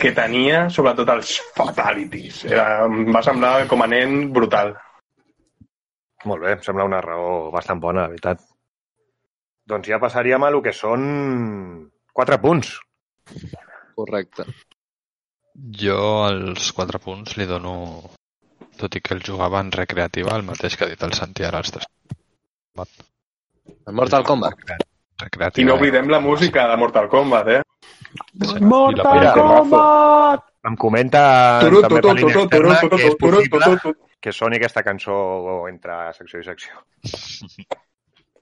que tenia, sobretot els fatalities. Era, em va semblar com a nen brutal. Molt bé, em sembla una raó bastant bona, la veritat. Doncs ja passaríem a lo que són quatre punts. Correcte. Jo als 4 punts li dono, tot i que el jugava en recreativa, el mateix que ha dit el Santi ara als 3. El Mortal Kombat. Recreativa. I no oblidem la música de Mortal Kombat, eh? Mortal Mira, Kombat! Em comenta Turu, també per línia externa que és turu, turu, possible turu. que soni aquesta cançó entre secció i secció.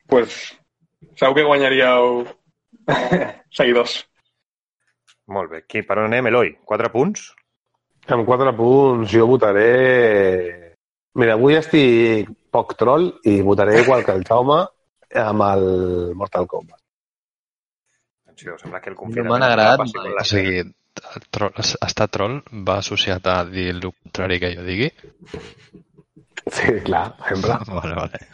Pues, segur que guanyaríeu *laughs* seguidors. Molt bé. Qui, per on anem, Eloi? Quatre punts? Amb quatre punts jo votaré... Mira, avui estic poc troll i votaré igual que el Jaume amb el Mortal Kombat. Atenció, sembla que el No confinament... m'han agradat mai. O sigui, el troll, estar troll va associat a dir el contrari que jo digui? Sí, clar, sempre. *laughs* Vale, vale.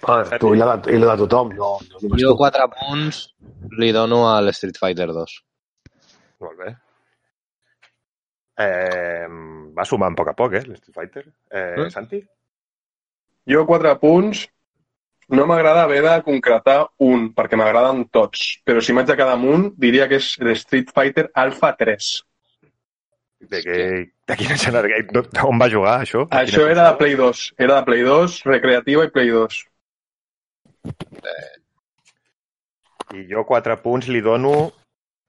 Bueno, tu i la, de, i la de tothom, no, no Jo quatre punts li dono a l'Street Fighter 2. Molt bé. Eh, va sumant a poc a poc, eh, l'Street Fighter. Eh, Eh? Santi? Jo quatre punts. No m'agrada haver de concretar un, perquè m'agraden tots. Però si m'haig de quedar amb un, diria que és l'Street Fighter Alpha 3. De, que, de quina generació? On va jugar, això? De Això era de? Play 2. Era de Play 2, recreativa i Play 2. I jo quatre punts li dono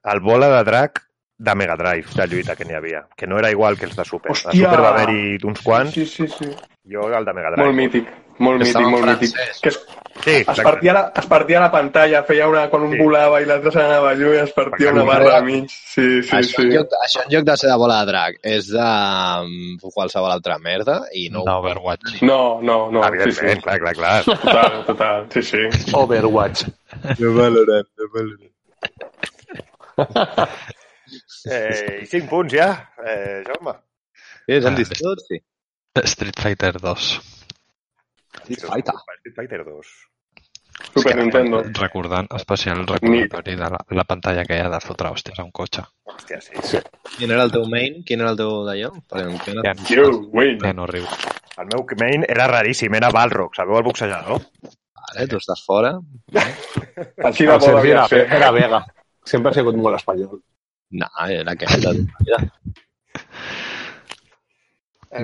al bola de drac de Mega Drive, de lluita que n'hi havia. Que no era igual que els de Super. Hòstia! De Super va haver-hi uns quants, Sí, sí, sí. jo el de Mega Drive. Molt mític. Molt Que mític, molt mític. Que es, Sí, es, partia la, es partia la pantalla, feia una... Quan un Sí. volava i l'altre se n'anava lluny, es partia Perquè una un barra al mig. Sí, sí, això, sí. En lloc, això en lloc de ser de bola de drac és de um, qualsevol altra merda i no... No, no, no. Sí, Evidentment, sí. clar, clar, clar. Total, total. Sí, sí. Overwatch. No valorem, no valorem. Eh, I cinc punts ja, eh, Jaume. Què és, Ah, Andy Stewart? Sí. Street Fighter 2. Street Fighter. Street Fighter 2. Super Nintendo. Recordant, especial recordatori de la, la pantalla que hi ha de fotre hòsties a un cotxe. Hòstia, sí. Quin era el teu main? Quin era el teu d'allò? Em queda... Ja, no riu. El meu main era raríssim, era Balrog, sabeu el boxejador? Vale, tu estàs fora. Així de El bo Sergi devia era, ser. era Vega. Sempre ha sigut molt espanyol. No, era aquest. de tota vida.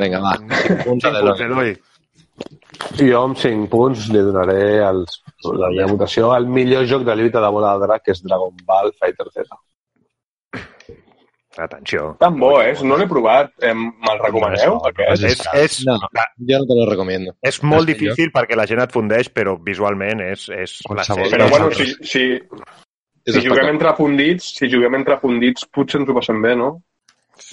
Vinga, va. Cinc punts a l'Eloi. Jo amb 5 punts li donaré els, la meva votació al millor joc de lluita de bola de drac, que és Dragon Ball Fighter Z. Atenció. Tan bo, eh? No l'he provat. Me'l recomaneu, No? És, és, No. Jo no te lo recomiendo. és molt És difícil perquè la gent et fundeix, però visualment és, és la sèrie. Però, bueno, si, si, És si juguem entre fundits, si juguem entre fundits, potser ens ho passem bé, no?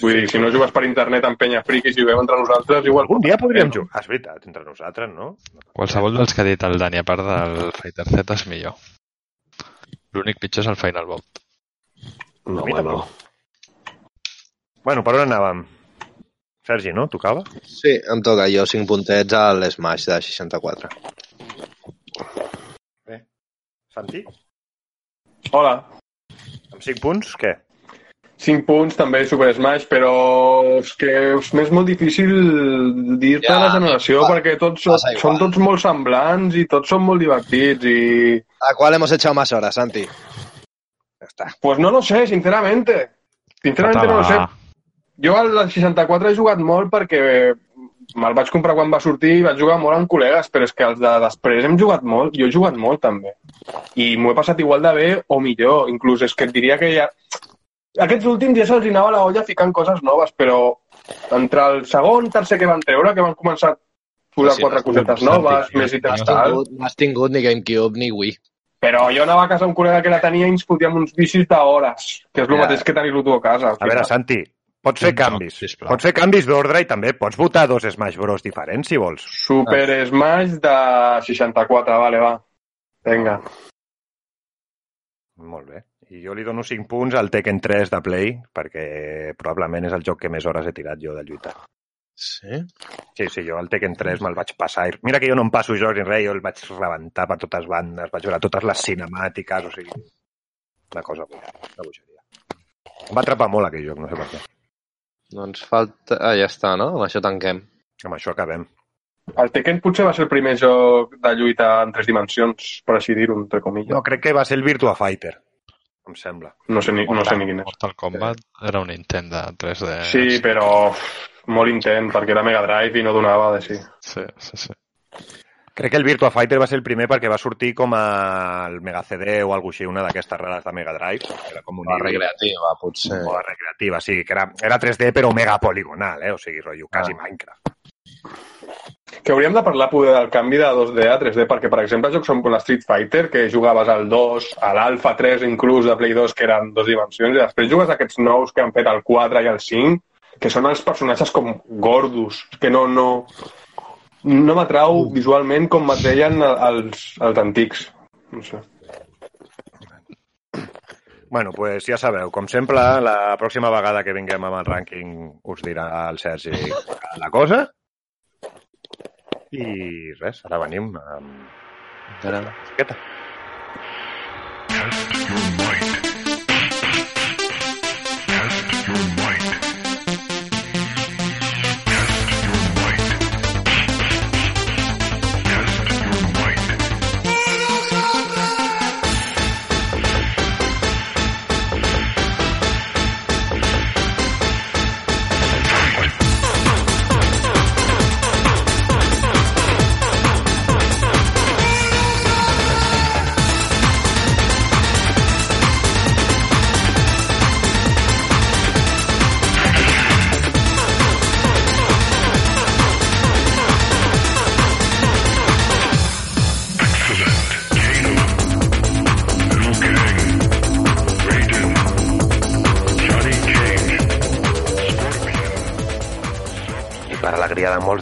Vull dir, si no jugues per internet amb penya friki, si juguem entre nosaltres, igual... Algun dia podríem Eh, jugar. És veritat, entre nosaltres, no? Qualsevol dels que ha dit el Dani, a part del Fighter Z, és millor. L'únic pitjor és el Final Bout. No, A mi bueno. per on anàvem? Sergi, no? Tocava? Sí, em toca. Jo 5 puntets a l'Smash de 64. Santi? Hola. Amb 5 punts, què? 5 punts, també Super Smash, però és que m'és molt difícil dir-te Ja, la generació passa- perquè tots són, són tots molt semblants i tots són molt divertits i... ¿A cuál hemos echado más horas, Santi? Ja està. Pues no lo sé, sinceramente. Sinceramente no lo sé. Jo al 64 he jugat molt perquè me'l vaig comprar quan va sortir i vaig jugar molt amb col·legues, però és que els de després hem jugat molt, jo he jugat molt també. I m'ho he passat igual de bé o millor, inclús és que et diria que ja... Aquests últims ja se'ls anava la olla ficant coses noves, però entre el segon, tercer que van treure, que van començar posar Sí, quatre cosetes noves, més i tal. no has tingut ni GameCube ni Wii. Però jo anava a casa d'un col·lega que la tenia i ens fotíem uns vicis d'hores, que és el Ja. mateix que tenir-lo tu a casa. A veure. Santi, pots fer joc, canvis. sisplau. Pots fer canvis d'ordre i també pots votar dos Smash Bros diferents, si vols. Super Smash de 64, vale, va. Vinga. Molt bé. I jo li dono 5 punts al Tekken 3 de Play, perquè probablement és el joc que més hores he tirat jo de lluita. Sí? Sí, sí, jo el Tekken 3 me'l vaig passar. i- Mira que jo no em passo jocs ni res, jo el vaig rebentar per totes bandes, vaig veure totes les cinemàtiques, o sigui... Una cosa, una bogeria. Em va atrapar molt aquell joc, no sé per què. Doncs falta... Ah, ja està, no? Amb això tanquem. Amb això acabem. El Tekken potser va ser el primer joc de lluita en tres dimensions, per així dir-ho, entre comilles. Jo crec que va ser el Virtua Fighter, em sembla. No sé ni, no sé ni quin és. Mortal Kombat era un intent de 3D. Sí, però molt intent, perquè era Mega Drive i no donava de sí. Sí, sí, sí. Crec que el Virtua Fighter va ser el primer perquè va sortir com a el Mega CD o alguna així, una d'aquestes rares de Mega Drive. que Era com un La híbrid. recreativa, potser. O la recreativa, sí, que era, era 3D però mega poligonal, eh? o sigui, rotllo, quasi Ah. Minecraft. Que hauríem de parlar poder del canvi de 2D a 3D, perquè, per exemple, jocs com la Street Fighter, que jugaves al 2, a l'Alpha 3 inclús de Play 2, que eren dos dimensions, i després jugues a aquests nous que han fet el 4 i el 5, que són els personatges com gordos, que no, no, no m'atrau visualment com m'atreien els, els antics. No sé. Bueno, pues ja sabeu, com sempre, la pròxima vegada que vinguem amb el rànquing us dirà el Sergi la cosa. I res, ara venim amb Ara. musiqueta. I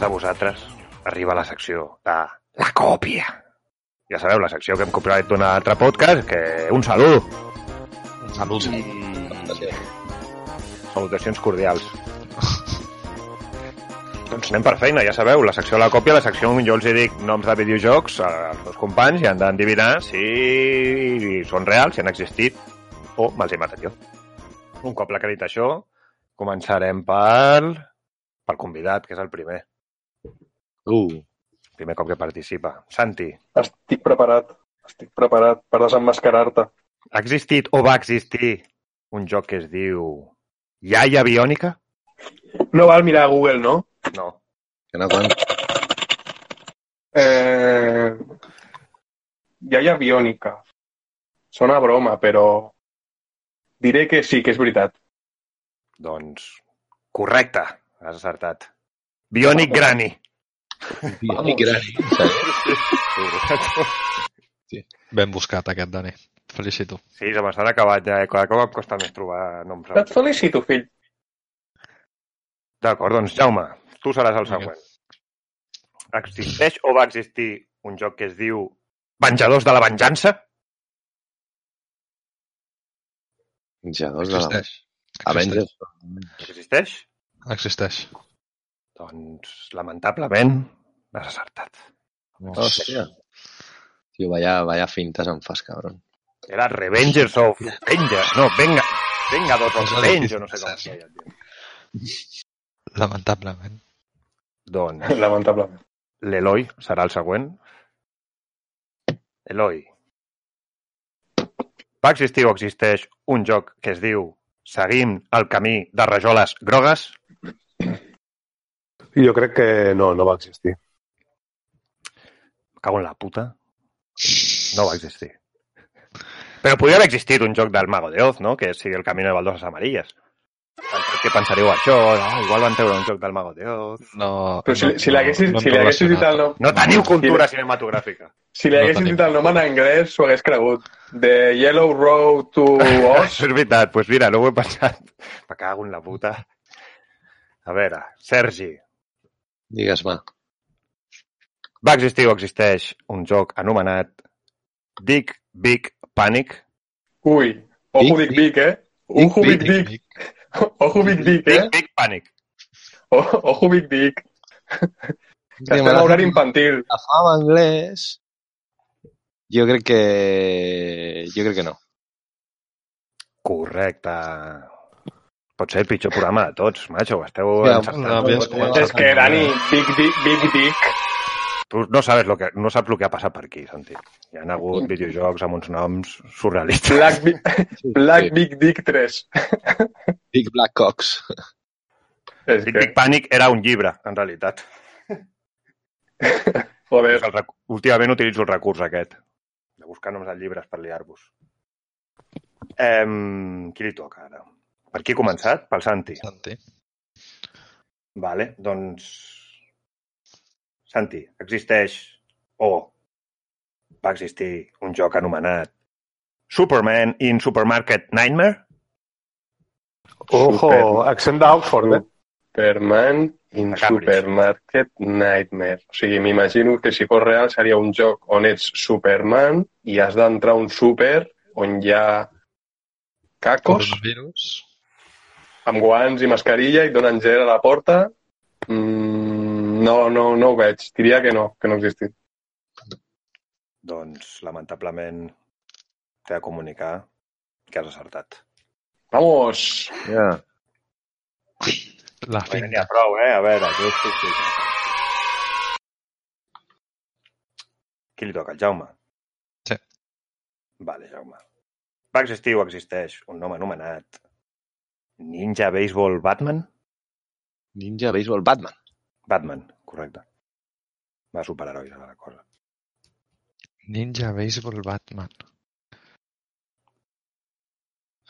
de molts de vosaltres, arriba la secció de la còpia. Ja sabeu, la secció que hem copiat d'un altre podcast, que un salut. Salut. I... Salutacions cordials. doncs anem per feina, ja sabeu, la secció de la còpia, la secció on jo els hi dic noms de videojocs als meus companys i han d'endevinar si són reals, si han existit o me'ls he matat jo. Un cop l'acredit això, començarem per pel convidat, que és el primer. Uh, Primer cop que participa. Santi, Estic preparat. Estic preparat per desenmascarar-te. ha existit o va existir un joc que es diu Iaia Biònica? No val mirar a Google, no? No. que no quan... Eh... Iaia biònica. Sona a broma, però diré que sí, que és veritat. Doncs correcte, has acertat. Bionic Granny. Bionic Granny. Ben buscat aquest, Dani. Felicito. Sí, se m'estan acabat ja, eh? cada cop em costa més trobar noms. Et felicito, fill. D'acord, doncs Jaume, tu seràs el següent. Existeix o va existir un joc que es diu Venjadors de la Venjança? Menjadors de la... Existeix. Avengers. Existeix? Existeix. Doncs, lamentablement, l'has acertat. Hòstia. Tio, vaya, vaya fintes em fas, cabron. Era Revengers of Vengeance. No, venga. Vengadors of Revenge, o no sé com es deia. Lamentablement. Doncs *laughs* Lamentablement. l'Eloi serà el següent. Eloi. Va existir o existeix un joc que es diu Seguim el camí de rajoles grogues? Jo crec que no, no va existir. Cago en la puta. No va existir. Però podria haver existit un joc del Mago de Oz, no? Que sigui el camí de baldoses amarilles. Què pensaríeu això? Ah, igual van treure un joc del Mago de Oz. No, Però si, no, si l'haguessis no, si li haguessis dit el nom... No teniu cultura Si, cinematogràfica. si li No dit el nom en anglès, s'ho hagués cregut. The Yellow Road to Oz. Això *laughs* és veritat. Doncs pues mira, no ho he pensat. Me cago en la puta. A veure, Sergi, Digues-me. va existir o existeix un joc anomenat Big Big Panic? Ui, ojo Big, Big Big, eh? Ojo Big Big, Big. *laughs* Ojo Big Big, eh? Big Big Panic. O- Ojo Big Big. Que estem a horari infantil. La fama anglès... Jo crec que... Jo crec que no. Correcte. Pot ser el pitjor programa de tots, macho. Ho esteu Ja, encertant. no. És que, Dani, Big Dick, Big Dick. Tu no sabes lo que, no saps el que ha passat per aquí, Santi. Hi ha hagut videojocs amb uns noms surrealistes. Black, Big, Black Big Dick 3. Big Black Cox. És Big que, Big Panic era un llibre, en realitat. joder, El rec- Últimament utilitzo el recurs aquest, de buscar noms de llibres per liar-vos. Em, qui li toca ara? Per qui he començat? Pel Santi. Santi. Vale, doncs... Santi, existeix o va existir un joc anomenat Superman in Supermarket Nightmare? Ojo, Super. accent d'Oxford, eh? Superman in. Supermarket Nightmare. O sigui, m'imagino que si fos real seria un joc on ets Superman i has d'entrar a un súper on hi ha cacos Coronavirus. Amb guants i mascarilla i et donen gel a la porta. Mm, no, no, no ho veig. Diria que no, que no existit. Doncs, lamentablement, t'he de comunicar que has acertat. Vamos! Ja. La n'hi finta. ha prou, eh? A veure, jo estic... sí. Qui li toca? El Jaume? Sí. Vale, Jaume. Va existir o existeix un nom anomenat Ninja Baseball Batman? Ninja Baseball Batman. Batman, correcte. Va a la cosa. Ninja Baseball Batman.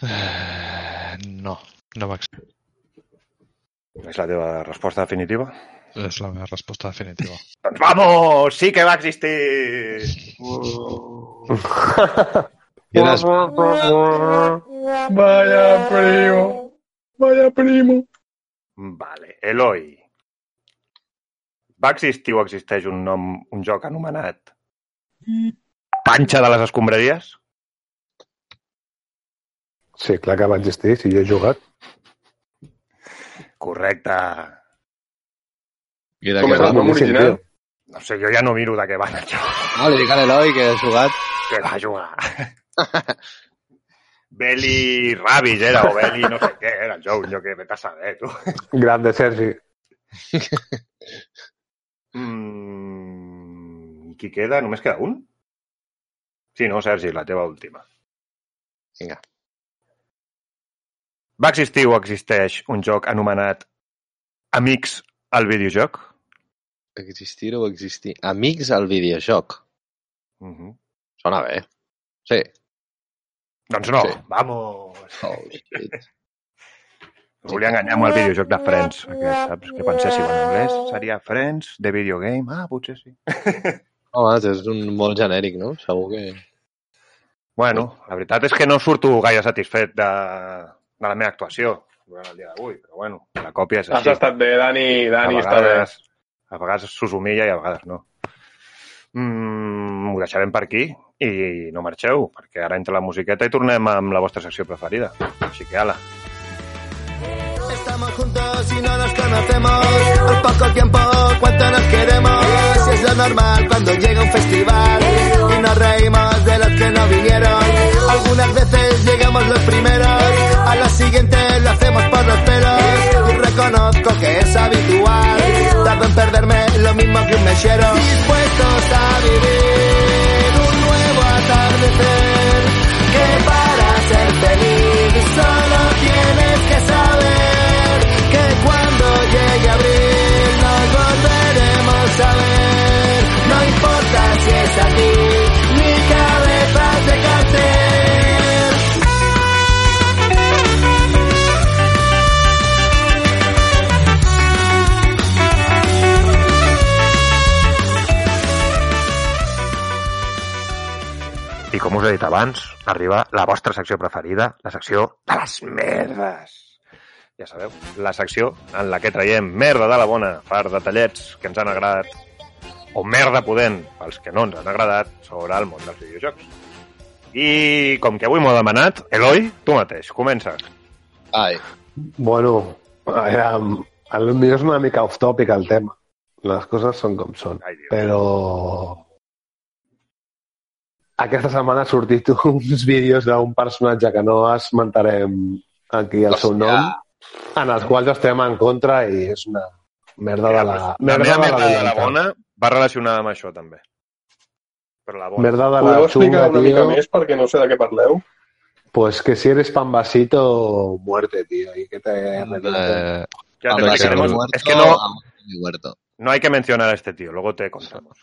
*sighs* No, no va existir. És la teva resposta definitiva? És la meva resposta definitiva. *laughs* Doncs vamos! Sí que va existir! I eres... Vaya primo! Vaya primo! Vale, Eloi. Va existir o existeix un nom, un joc anomenat Panxa de les escombraries? Sí, clar que va existir, si jo he jugat. Correcte. I de Com què és va? nom original? No sé, jo ja no miro de què va joc. No, li dic a l'Eloi que ha jugat. Que va jugar. *laughs* Belly Rabbit era, o Belly no sé què era el joc, jo que vete a saber, tu. Grande Sergi. Mm, I qui queda? Només queda un? Sí, no, Sergi, la teva última. Vinga. Va existir o existeix un joc anomenat Amics al videojoc? Existir o existir. Amics al videojoc. Uh -huh. Sona bé. Sí. Doncs no, Sí. vamos. Oh, shit. Volia enganyar amb el videojoc de Friends, aquest, saps? Que penséssiu en anglès, seria Friends, de videogame, ah, potser sí. *laughs* Home, és un molt genèric, no? Segur que... Bueno, la veritat és que no surto gaire satisfet de, de la meva actuació durant el dia d'avui, però bueno, la còpia és Has així. estat bé, Dani. Dani, a està bé. vegades, a vegades s'us humilla i a vegades no. Mm, ho deixarem per aquí i no marxeu, perquè ara entra la musiqueta i tornem amb la vostra secció preferida. Així que ala. Estamos juntos y no nos conocemos. Al poco tiempo, cuánto nos queremos. Es lo normal cuando llega un festival y nos reímos de los que no vinieron. Algunas veces llegamos los primeros, a los siguientes lo hacemos por los pelos. Y reconozco que es habitual. Tardo en perderme lo mismo que un mechero. Dispuestos a vivir un nuevo atardecer. Que para ser feliz solo tienes us he dit abans, arriba la vostra secció preferida, la secció de les merdes. Ja sabeu, la secció en la que traiem merda de la bona per detallets que ens han agradat o merda pudent pels que no ens han agradat sobre el món dels videojocs. I com que avui m'ho ha demanat, Eloi, tu mateix, comença. Ai, Bueno, aviam, el millor és una mica off-topic el tema. Les coses són com són. Ai. Però aquesta setmana ha sortit *laughs* uns vídeos d'un personatge que no esmentarem aquí el seu Hòstia. nom, en els quals estem en contra i és una merda de la... la meva merda de la dolenta. bona va relacionada amb això, també. Però la bona. Merda de la Podeu explicar una mica més perquè no sé de què parleu? Pues que si eres pambasito, muerte, tío. Y que te. Eh, Ya te explicaremos. que muerto, Es que no, no hay que mencionar a este tío, luego te contamos.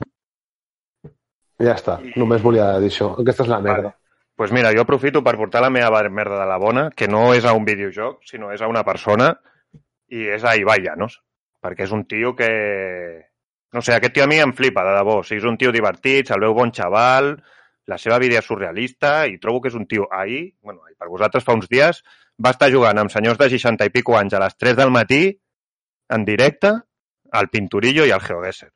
Ja està, només volia dir això. Aquesta és la merda. Vale. pues mira, jo aprofito per portar la meva merda de la bona, que no és a un videojoc, sinó és a una persona, i és a Ibai Llanos, perquè és un tio que... No sé, aquest tio a mi em flipa, de debò. O sigui, és un tio divertit, se'l veu bon xaval, la seva vida és surrealista, i trobo que és un tio... Ahir, bueno, ahir, per vosaltres fa uns dies, va estar jugant amb senyors de 60 i pico anys a les 3 del matí, en directe, al Pinturillo i al Geogesser.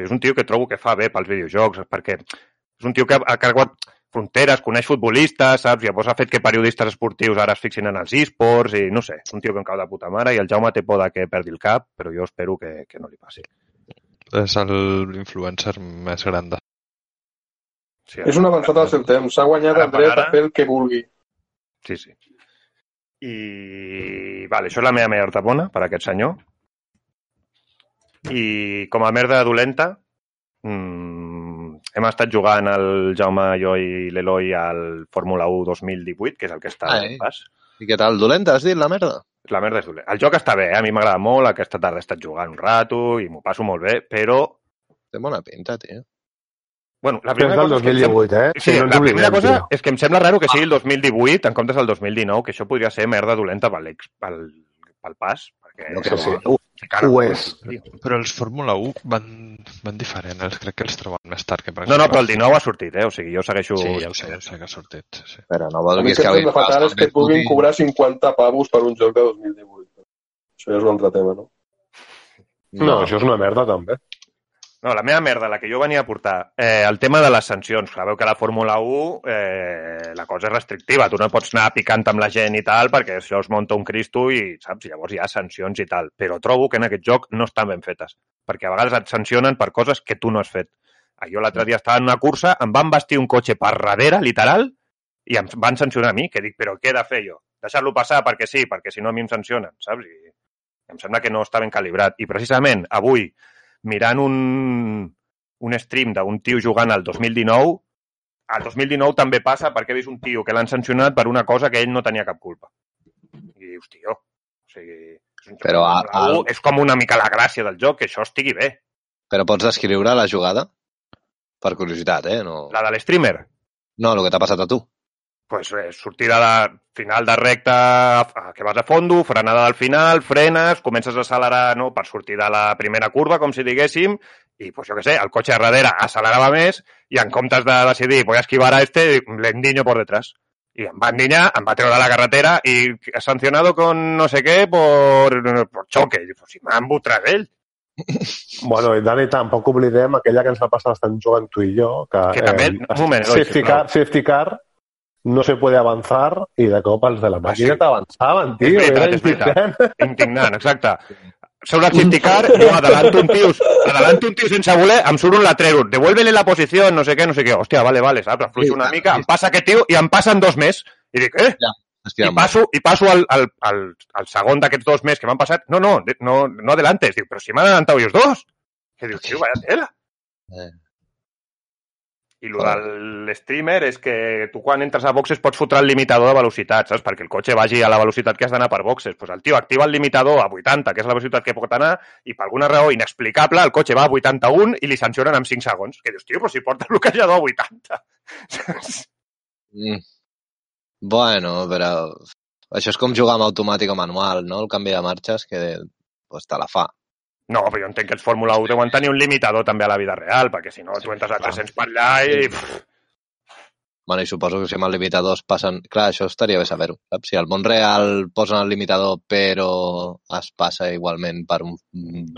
Sigui, és un tio que trobo que fa bé pels videojocs, perquè és un tio que ha, carregat fronteres, coneix futbolistes, saps? Llavors ha fet que periodistes esportius ara es fixin en els esports i no sé, un tio que em cau de puta mare i el Jaume té por de que perdi el cap, però jo espero que, que no li passi. és l'influencer més gran de... Sí, És un avançat al seu temps. S'ha guanyat Ara el dret ara. a fer el que vulgui. Sí, sí. I... Vale, això és la meva merda bona per aquest senyor. I com a merda dolenta, mmm, hem estat jugant el Jaume, jo i l'Eloi al Fórmula 1 2018, que és el que està Ai. al pas. I què tal? Dolenta, has dit, la merda? La merda és dolent. El joc està bé, eh? a mi m'agrada molt, aquesta tarda he estat jugant un rato i m'ho passo molt bé, però... Té bona pinta, tio. Bueno, la Que és primera del cosa és que em sembla... 2018, eh? Sí, no ens la primera cosa tio. és que em sembla raro que sigui el 2018 en comptes del 2019, que això podria ser merda dolenta pel, ex- pel, pel pas. Perquè No Sí, crec sí. que- que cara, Ho és. Però els Fórmula 1 van, van diferent, els crec que els troben més tard que per No, no, però el 19 ha sortit, eh? O sigui, jo segueixo... Sí, ja ho sé, ja ho sé que ha sortit. Sí, sí. Però no A vol mi dir el que que em sembla fatal és que et puguin cobrar 50 pavos per un joc de 2018. Això ja és un altre tema, no? No, això és una merda, també. No, la meva merda, la que jo venia a portar, eh, el tema de les sancions. Sabeu que la Fórmula 1 eh, la cosa és restrictiva. Tu no pots anar picant amb la gent i tal perquè això es munta un cristo i, saps, llavors hi ha sancions i tal. Però trobo que en aquest joc no estan ben fetes. Perquè a vegades et sancionen per coses que tu no has fet. Ah, Jo l'altre dia estava en una cursa, em van vestir un cotxe per darrere, literal, i em van sancionar a mi, que dic, però què he de fer jo? Deixar-lo passar perquè sí, perquè si no a mi em sancionen, saps? I em sembla que no està ben calibrat. I precisament avui, mirant un, un stream d'un tio jugant al 2019, al 2019 també passa perquè he vist un tio que l'han sancionat per una cosa que ell no tenia cap culpa. I dius, tio, o sigui, és, un Però a- Fórmula 1, al- és com una mica la gràcia del joc, que això estigui bé. Però pots descriure la jugada? Per curiositat, eh? No, La de l'streamer, no el que t'ha passat a tu. Pues, eh, sortida de final de recta que vas a fondo, frenada del final, frenes, comences a accelerar no, per sortir de la primera curva, com si diguéssim, i pues, jo què sé, el cotxe darrere accelerava més i en comptes de decidir voy a esquivar a este, le endiño por detrás. I em va endinyar, em va treure la carretera i sancionado con no sé què por, por choque. I pues, si m'ha embutrat ell. *laughs* Bueno, i Dani, tampoc oblidem aquella que ens va passar bastant jugant tu i jo, que, Que també- un moment, safety, car, safety car, no se puede avanzar i de cop els de la màquina sí. t'avançaven, És tio. veritat, era és veritat. indignant. Exacte. Sobre el safety car, no, adelanto un tio, adelanto un tio sense voler, em surt un latrero, devuélvele la posició, no sé què, no sé què. Hòstia, vale, vale, saps? Afluixo una mica, em passa aquest tio i em passen dos més. I dic, eh? Hòstia, I passo, i passo al, al, al, al segon d'aquests dos més que m'han passat. No, no, no, no adelantes. Dic, però si m'han adelantat ells dos. Que dius, tio, vaya tela. Eh. I el del streamer és que tu quan entres a boxes pots fotre el limitador de velocitat, saps? Perquè el cotxe vagi a la velocitat que has d'anar per boxes. Pues el tio activa el limitador a 80, que és la velocitat que pot anar, i per alguna raó inexplicable el cotxe va a 81 i li sancionen en 5 segons. Que dius, tio, però si porta el bloquejador a 80. *laughs* Mm. Bueno, però això és com jugar amb automàtic o manual, no? El canvi de marxes, que pues, te la fa. No, però jo entenc que els Fórmula 1 deuen tenir un limitador també a la vida real, perquè si no tu entres a 300 per allà i... pff, Bueno, i suposo que si amb el limitador es passen... Clar, això estaria bé saber-ho, saps? Si al món real posen el limitador però es passa igualment per un...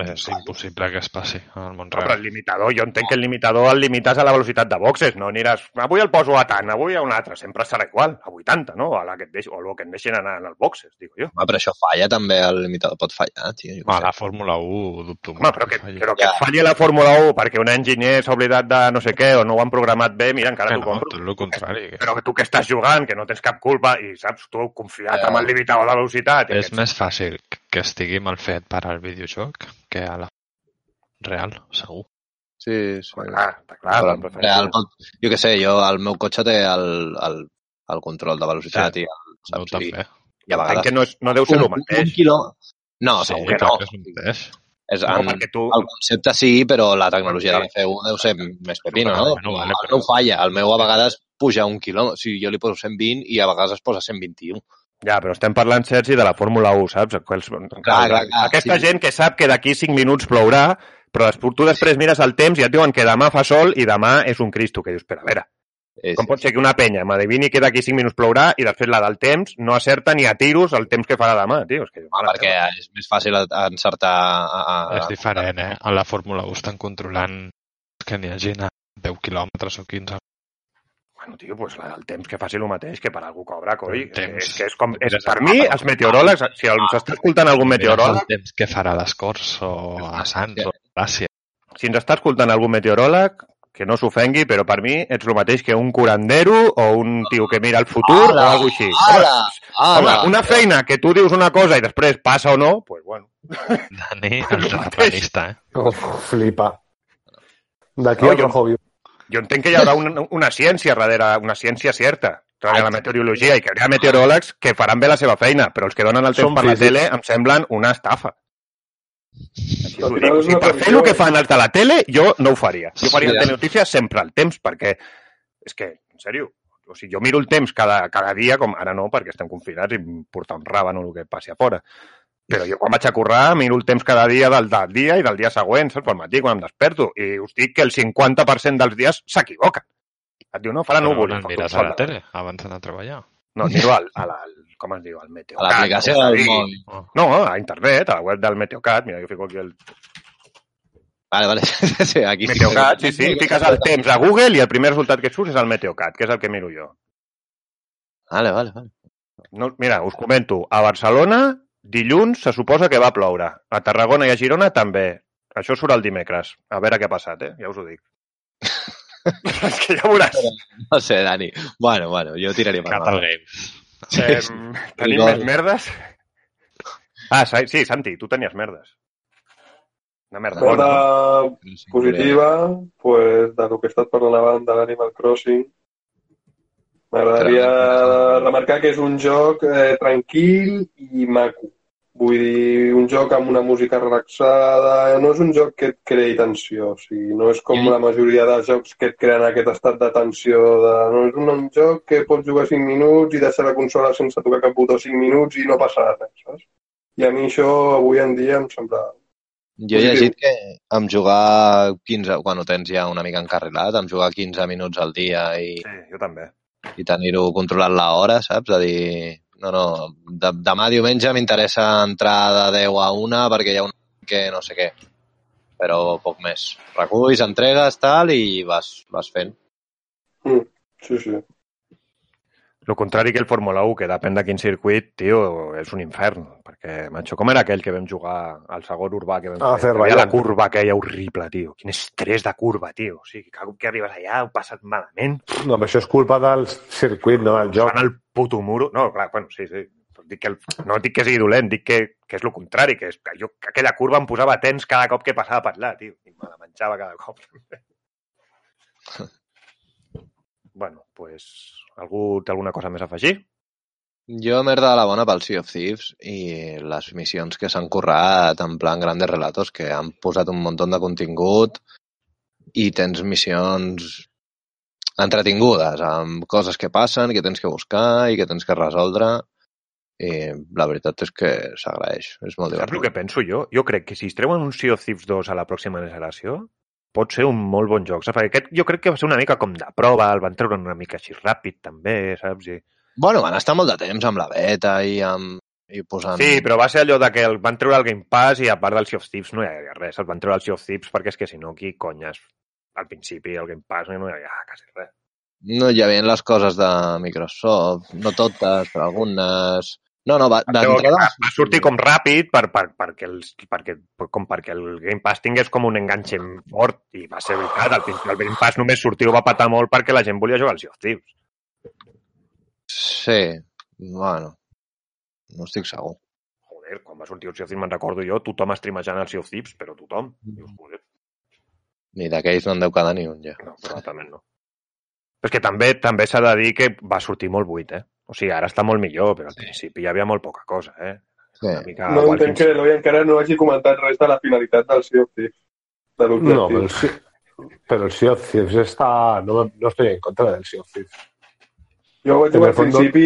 És impossible que es passi al món No, però real. el limitador, jo entenc que el limitador el limites a la velocitat de boxes, no aniràs... Avui el poso a tant, avui a un altre, sempre serà igual, a 80, no? A la que et deix, o el que et deixen anar en els boxes, dic jo. Home, però això falla també, el limitador pot fallar, tio. jo sé. la Fórmula 1 ho dubto Home, molt. però que, falli. però que et falli la Fórmula 1 perquè un enginyer s'ha oblidat de no sé què o no ho han programat bé, mira, encara Que t'ho no, compro. Que- Però que tu que estàs jugant, que no tens cap culpa i saps, tu confiat Ja. amb el limitador de velocitat. i És aquests- més fàcil que estigui mal fet per al videojoc que a la real, segur. Sí, sí. Home, clar, està clar. Però, però real, pot... Jo què sé, jo, el meu cotxe té el, el, el control de velocitat Sí. i, el, No, saps? I, també. i a Entenc vegades... que no, és, no deu ser el mateix. Un quilò... No, Sí, segur que no. que és mateix. És, No, en, perquè tu... el concepte sí, però la tecnologia de la F1 deu ser més pepino, no? Bueno, vale, però- meu falla. El meu a vegades puja un quilòmetre. O sigui, jo li poso 120 i a vegades es posa 121. Ja, però estem parlant, Sergi, de la Fórmula 1, saps? Quals... clar, clar, Aquesta sí. gent que sap que d'aquí 5 minuts plourà, però tu després mires el temps i et diuen que demà fa sol i demà és un Cristo, que dius, però a veure, És, com pot ser que una penya m'adivini que d'aquí 5 minuts plourà i després la del temps no acerta ni a tiros el temps que farà demà, tio? És que, Ah, perquè és més fàcil encertar... A, a, És diferent, eh? A la Fórmula 1 estan controlant que n'hi hagi a 10 quilòmetres o 15. Bueno, tio, pues la del temps que faci el mateix, que per algú cobra, coi. És que és com... És, per mi, els meteoròlegs, si el- s'està escoltant algun meteoròleg, el temps que farà a les Corts o a Sants o a Gràcia. si ens està escoltant algun meteoròleg, que no s'ofengui, però per mi ets el mateix que un curandero o un tio que mira el futur Ala, o alguna així. ala, Home, ala. una feina que tu dius una cosa i després passa o no, pues bueno. Dani, *laughs* el terraplanista, eh? Uf, flipa. D'aquí No, al jo- rojo viu. Jo entenc que hi haurà una, una ciència darrere, una ciència certa, darrere la meteorologia, i que hi haurà meteoròlegs que faran bé la seva feina, però els que donen el temps Són per la físics. tele em semblen una estafa. Final dic. és Si per fer el que fan els de la tele, jo no ho faria. Jo faria Sí, ja. telenotícies sempre al temps, perquè és que, en sèrio, o sigui, jo miro el temps cada, cada dia, com ara no, perquè estem confinats i em porta un ràbano el que passi a fora. Però jo quan vaig a currar miro el temps cada dia del, del dia i del dia següent, saps? Pel matí, quan em desperto. I us dic que el 50% dels dies s'equivoquen. Et diu, no, farà Però núvol. on el mires a la tele abans d'anar a treballar. No, miro al, a la, al, com es diu, al Meteo. A l'aplicació del mòbil. No, a internet, a la web del Meteocat. Mira, jo fico aquí el Vale, vale. *laughs* sí, aquí sí. Meteocat, sí, sí. Fiques el temps a Google i el primer resultat que et surt és el Meteocat, que és el que miro jo. Vale, vale, vale. No, mira, us comento. A Barcelona, dilluns se suposa que va ploure. A Tarragona i a Girona també. Això surt el dimecres. A veure què ha passat, eh? Ja us ho dic. *laughs* *laughs* és que ja veuràs. No sé, Dani. Bueno, bueno, jo tiraria per Catal mà. Games. Eh, tenim més merdes? Ah, Sa- sí, Santi, tu tenies merdes. Una merda bona. Merda positiva, pues, de lo que he estat parlant abans de l'Animal Crossing, m'agradaria remarcar que és un joc eh, tranquil i maco. Vull dir, un joc amb una música relaxada, no és un joc que et creï tensió, o sigui, no és com la majoria de jocs que et creen aquest estat de tensió, de... no és un, un joc que pots jugar 5 minuts i deixar la consola sense tocar cap botó 5 minuts i no passarà res, saps? I a mi això avui en dia em sembla Jo he llegit que amb jugar 15, quan ho tens ja una mica encarrilat, amb jugar 15 minuts al dia i, Sí, jo també. i tenir-ho controlat l'hora, saps? A dir, no, no, de, demà diumenge m'interessa entrar de 10 a 1 perquè hi ha un que no sé què. Però poc més. Reculls, entregues, tal, i vas, vas fent. Mm, sí, sí. El contrari que el Fórmula 1, que depèn de quin circuit, tio, és un infern. Perquè, macho, com era aquell que vam jugar al segon urbà que vam Ah, fer? Hi la curva aquella horrible, tio. Quin estrès de curva, tio. O sigui, cada cop que arribes allà ho passes malament. No, però això és culpa del circuit, no del joc. Fan el puto muro. No, clar, bueno, sí, sí. Dic que el... No dic que sigui dolent, dic que, que és el contrari, que, és... que jo que aquella curva em posava tens cada cop que passava per allà, tio. I me la menjava cada cop. *laughs* bueno, pues, algú té alguna cosa més a afegir? Jo m'he de la bona pel Sea of Thieves i les missions que s'han currat en plan grandes relatos, que han posat un munt de contingut i tens missions entretingudes, amb coses que passen, que tens que buscar i que tens que resoldre. I la veritat és que s'agraeix, és molt Saps el divertit. que penso jo? Jo crec que si es treuen un Sea of Thieves 2 a la pròxima generació, pot ser un molt bon joc, saps? Perquè aquest jo crec que va ser una mica com de prova, el van treure una mica així ràpid, també, saps? I... Bueno, van estar molt de temps amb la beta i amb i posant... Sí, però va ser allò de que el van treure el Game Pass i a part del Sea of Thieves no hi havia res. El van treure el Sea of Thieves perquè és que si no, aquí conyes, al principi el Game Pass no hi havia quasi res. No hi havia les coses de Microsoft, no totes, però algunes... No, no, va, d'entrada... va, va sortir com ràpid per, per, perquè, els, perquè, com perquè el Game Pass tingués com un enganxe fort i va ser veritat. Al principi el Game Pass només sortiu va patar molt perquè la gent volia jugar al Sea of Thieves. Sí, bueno, no estic segur. Joder, quan va sortir el Sea of Thieves me'n recordo jo, tothom streamejant el Sea of Thieves, però tothom. Dius, joder, Ni d'aquells no en deu quedar ni un, ja. no, probablement no. Però és que també també s'ha de dir que va sortir molt buit, eh? O sigui, ara està molt millor, però al principi hi havia molt poca cosa, eh? Sí. Una mica No entenc que l'Eloi encara no hagi comentat res de la finalitat del Sea of Thieves. De. No, pero el, pero el Sea of Thieves está... No, no estoy en contra del Sea of Thieves. Jo vaig En jugar el al fondo- principi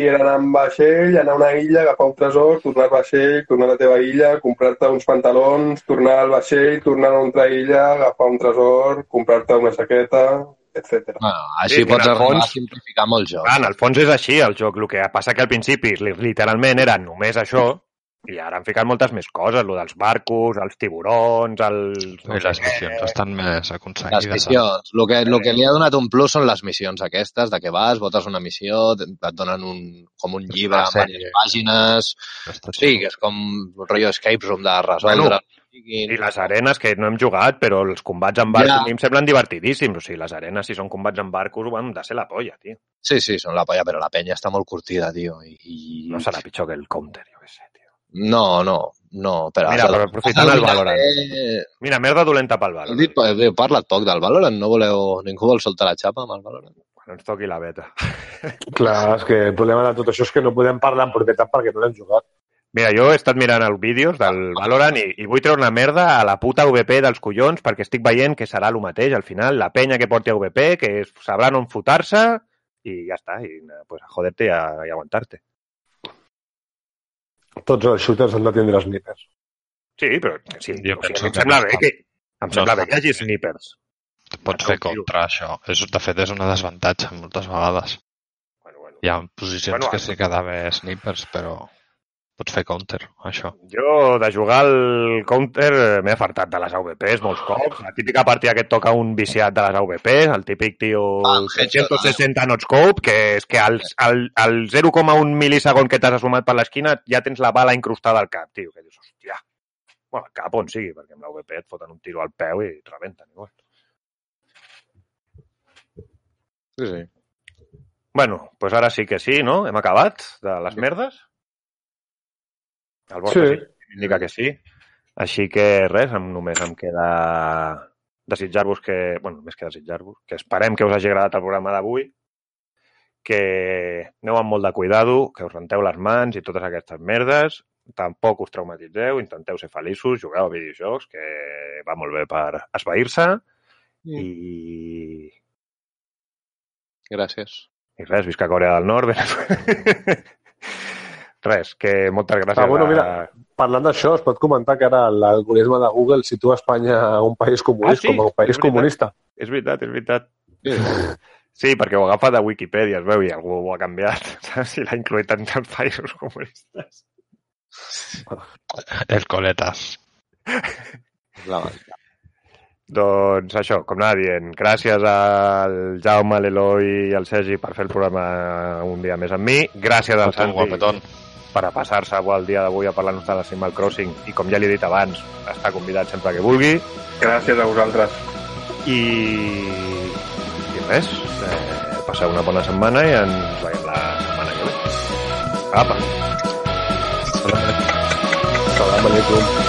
i era anar amb vaixell, anar a una illa, agafar un tresor, tornar al vaixell, tornar a la teva illa, comprar-te uns pantalons, tornar al vaixell, tornar a una altra illa, agafar un tresor, comprar-te una saqueta, etc. Bueno, així Sí, pots fons- a simplificar molt el joc. Clar, en el fons és així el joc. El que passa que al principi li- literalment era només això i ara han ficat moltes més coses, el dels barcos, els tiburons, els... I les missions estan més Les aconseguides. missions. El que, el que li ha donat un plus són les missions aquestes, de que vas, votes una missió, et donen un, com un llibre amb diverses pàgines... Sí, que és com un rotllo escape room de resoldre... Bueno, I I les arenes, que no hem jugat, però els combats amb barcos Ja. a mi em semblen divertidíssims. O sigui, les arenes, si són combats amb barcos, ho han de ser la polla, tio. Sí, sí, són la polla, però la penya està molt curtida, tio. I, i... No serà pitjor que el counter, jo què sé, tio. No, no, no. Però Mira, però aprofitant el Valorant. Eh, Mira, merda dolenta pel Valorant. dit, heu parlat poc del Valorant, no voleu... Ningú vol soltar la xapa amb el Valorant? Quan ens toqui la beta. Clar, és que el problema de tot això és que no podem parlar en propietat perquè no l'hem jugat. Mira, jo he estat mirant els vídeos del Valorant i, i vull treure una merda a la puta VP dels collons perquè estic veient que serà el mateix al final, la penya que porti a VP, que és, sabran on fotar-se i ja està, i pues, a joderte i a, i aguantar-te. Tots els shooters han de tindre snipers. Sí, però sí, Jo o sigui, em que sembla bé que em sembla no bé que hi hagi snipers. Pots fer contra això. És, de fet, és una desavantatge moltes vegades. Bueno, bueno. Hi ha posicions Bueno, que sí que ha d'haver snipers, però pots fer counter, això. Jo, de jugar al counter, m'he afartat de les AVPs molts cops. La típica partida que et toca un viciat de les AVPs, el típic tio Ah, el headshot, 360 no scope, que és que al, al, al 0,1 mil·lisegon que t'has assumat per l'esquina ja tens la bala incrustada al cap, tio. Que dius, hòstia. Bueno, al cap on sigui, perquè amb l'AVP et foten un tiro al peu i et rebenten. Igual. Sí, sí. Bueno, doncs pues ara sí que sí, no? Hem acabat de les merdes? El Borja Sí. sí. indica que sí. Així que res, només em queda desitjar-vos que, bueno, més que desitjar-vos, que esperem que us hagi agradat el programa d'avui, que aneu amb molt de cuidado, que us renteu les mans i totes aquestes merdes, tampoc us traumatitzeu, intenteu ser feliços, jugueu a videojocs, que va molt bé per esvair-se, i, Gràcies. i res, visca Corea del Nord. *laughs* res, que moltes gràcies. Ah, bueno, a- mira, parlant d'això, es pot comentar que ara l'algoritme de Google situa Espanya un país comunista, Ah, sí? com a un país És veritat. comunista. És veritat, és veritat. Sí, perquè ho agafa de Wikipedia, es veu, i algú ho ha canviat, *laughs* saps? I l'ha incluït en els països comunistes. El coletas. La. Doncs això, com anava dient, gràcies al Jaume, l'Eloi i al Sergi per fer el programa un dia més amb mi. Gràcies al A Santi guapetón. Per a passar-se el dia d'avui a parlar-nos de l'Animal Crossing i, com ja li he dit abans, està convidat sempre que vulgui. Gràcies a vosaltres. I, i res, eh, passeu una bona setmana i ens veiem la setmana que ve. Apa! Salam alaikum.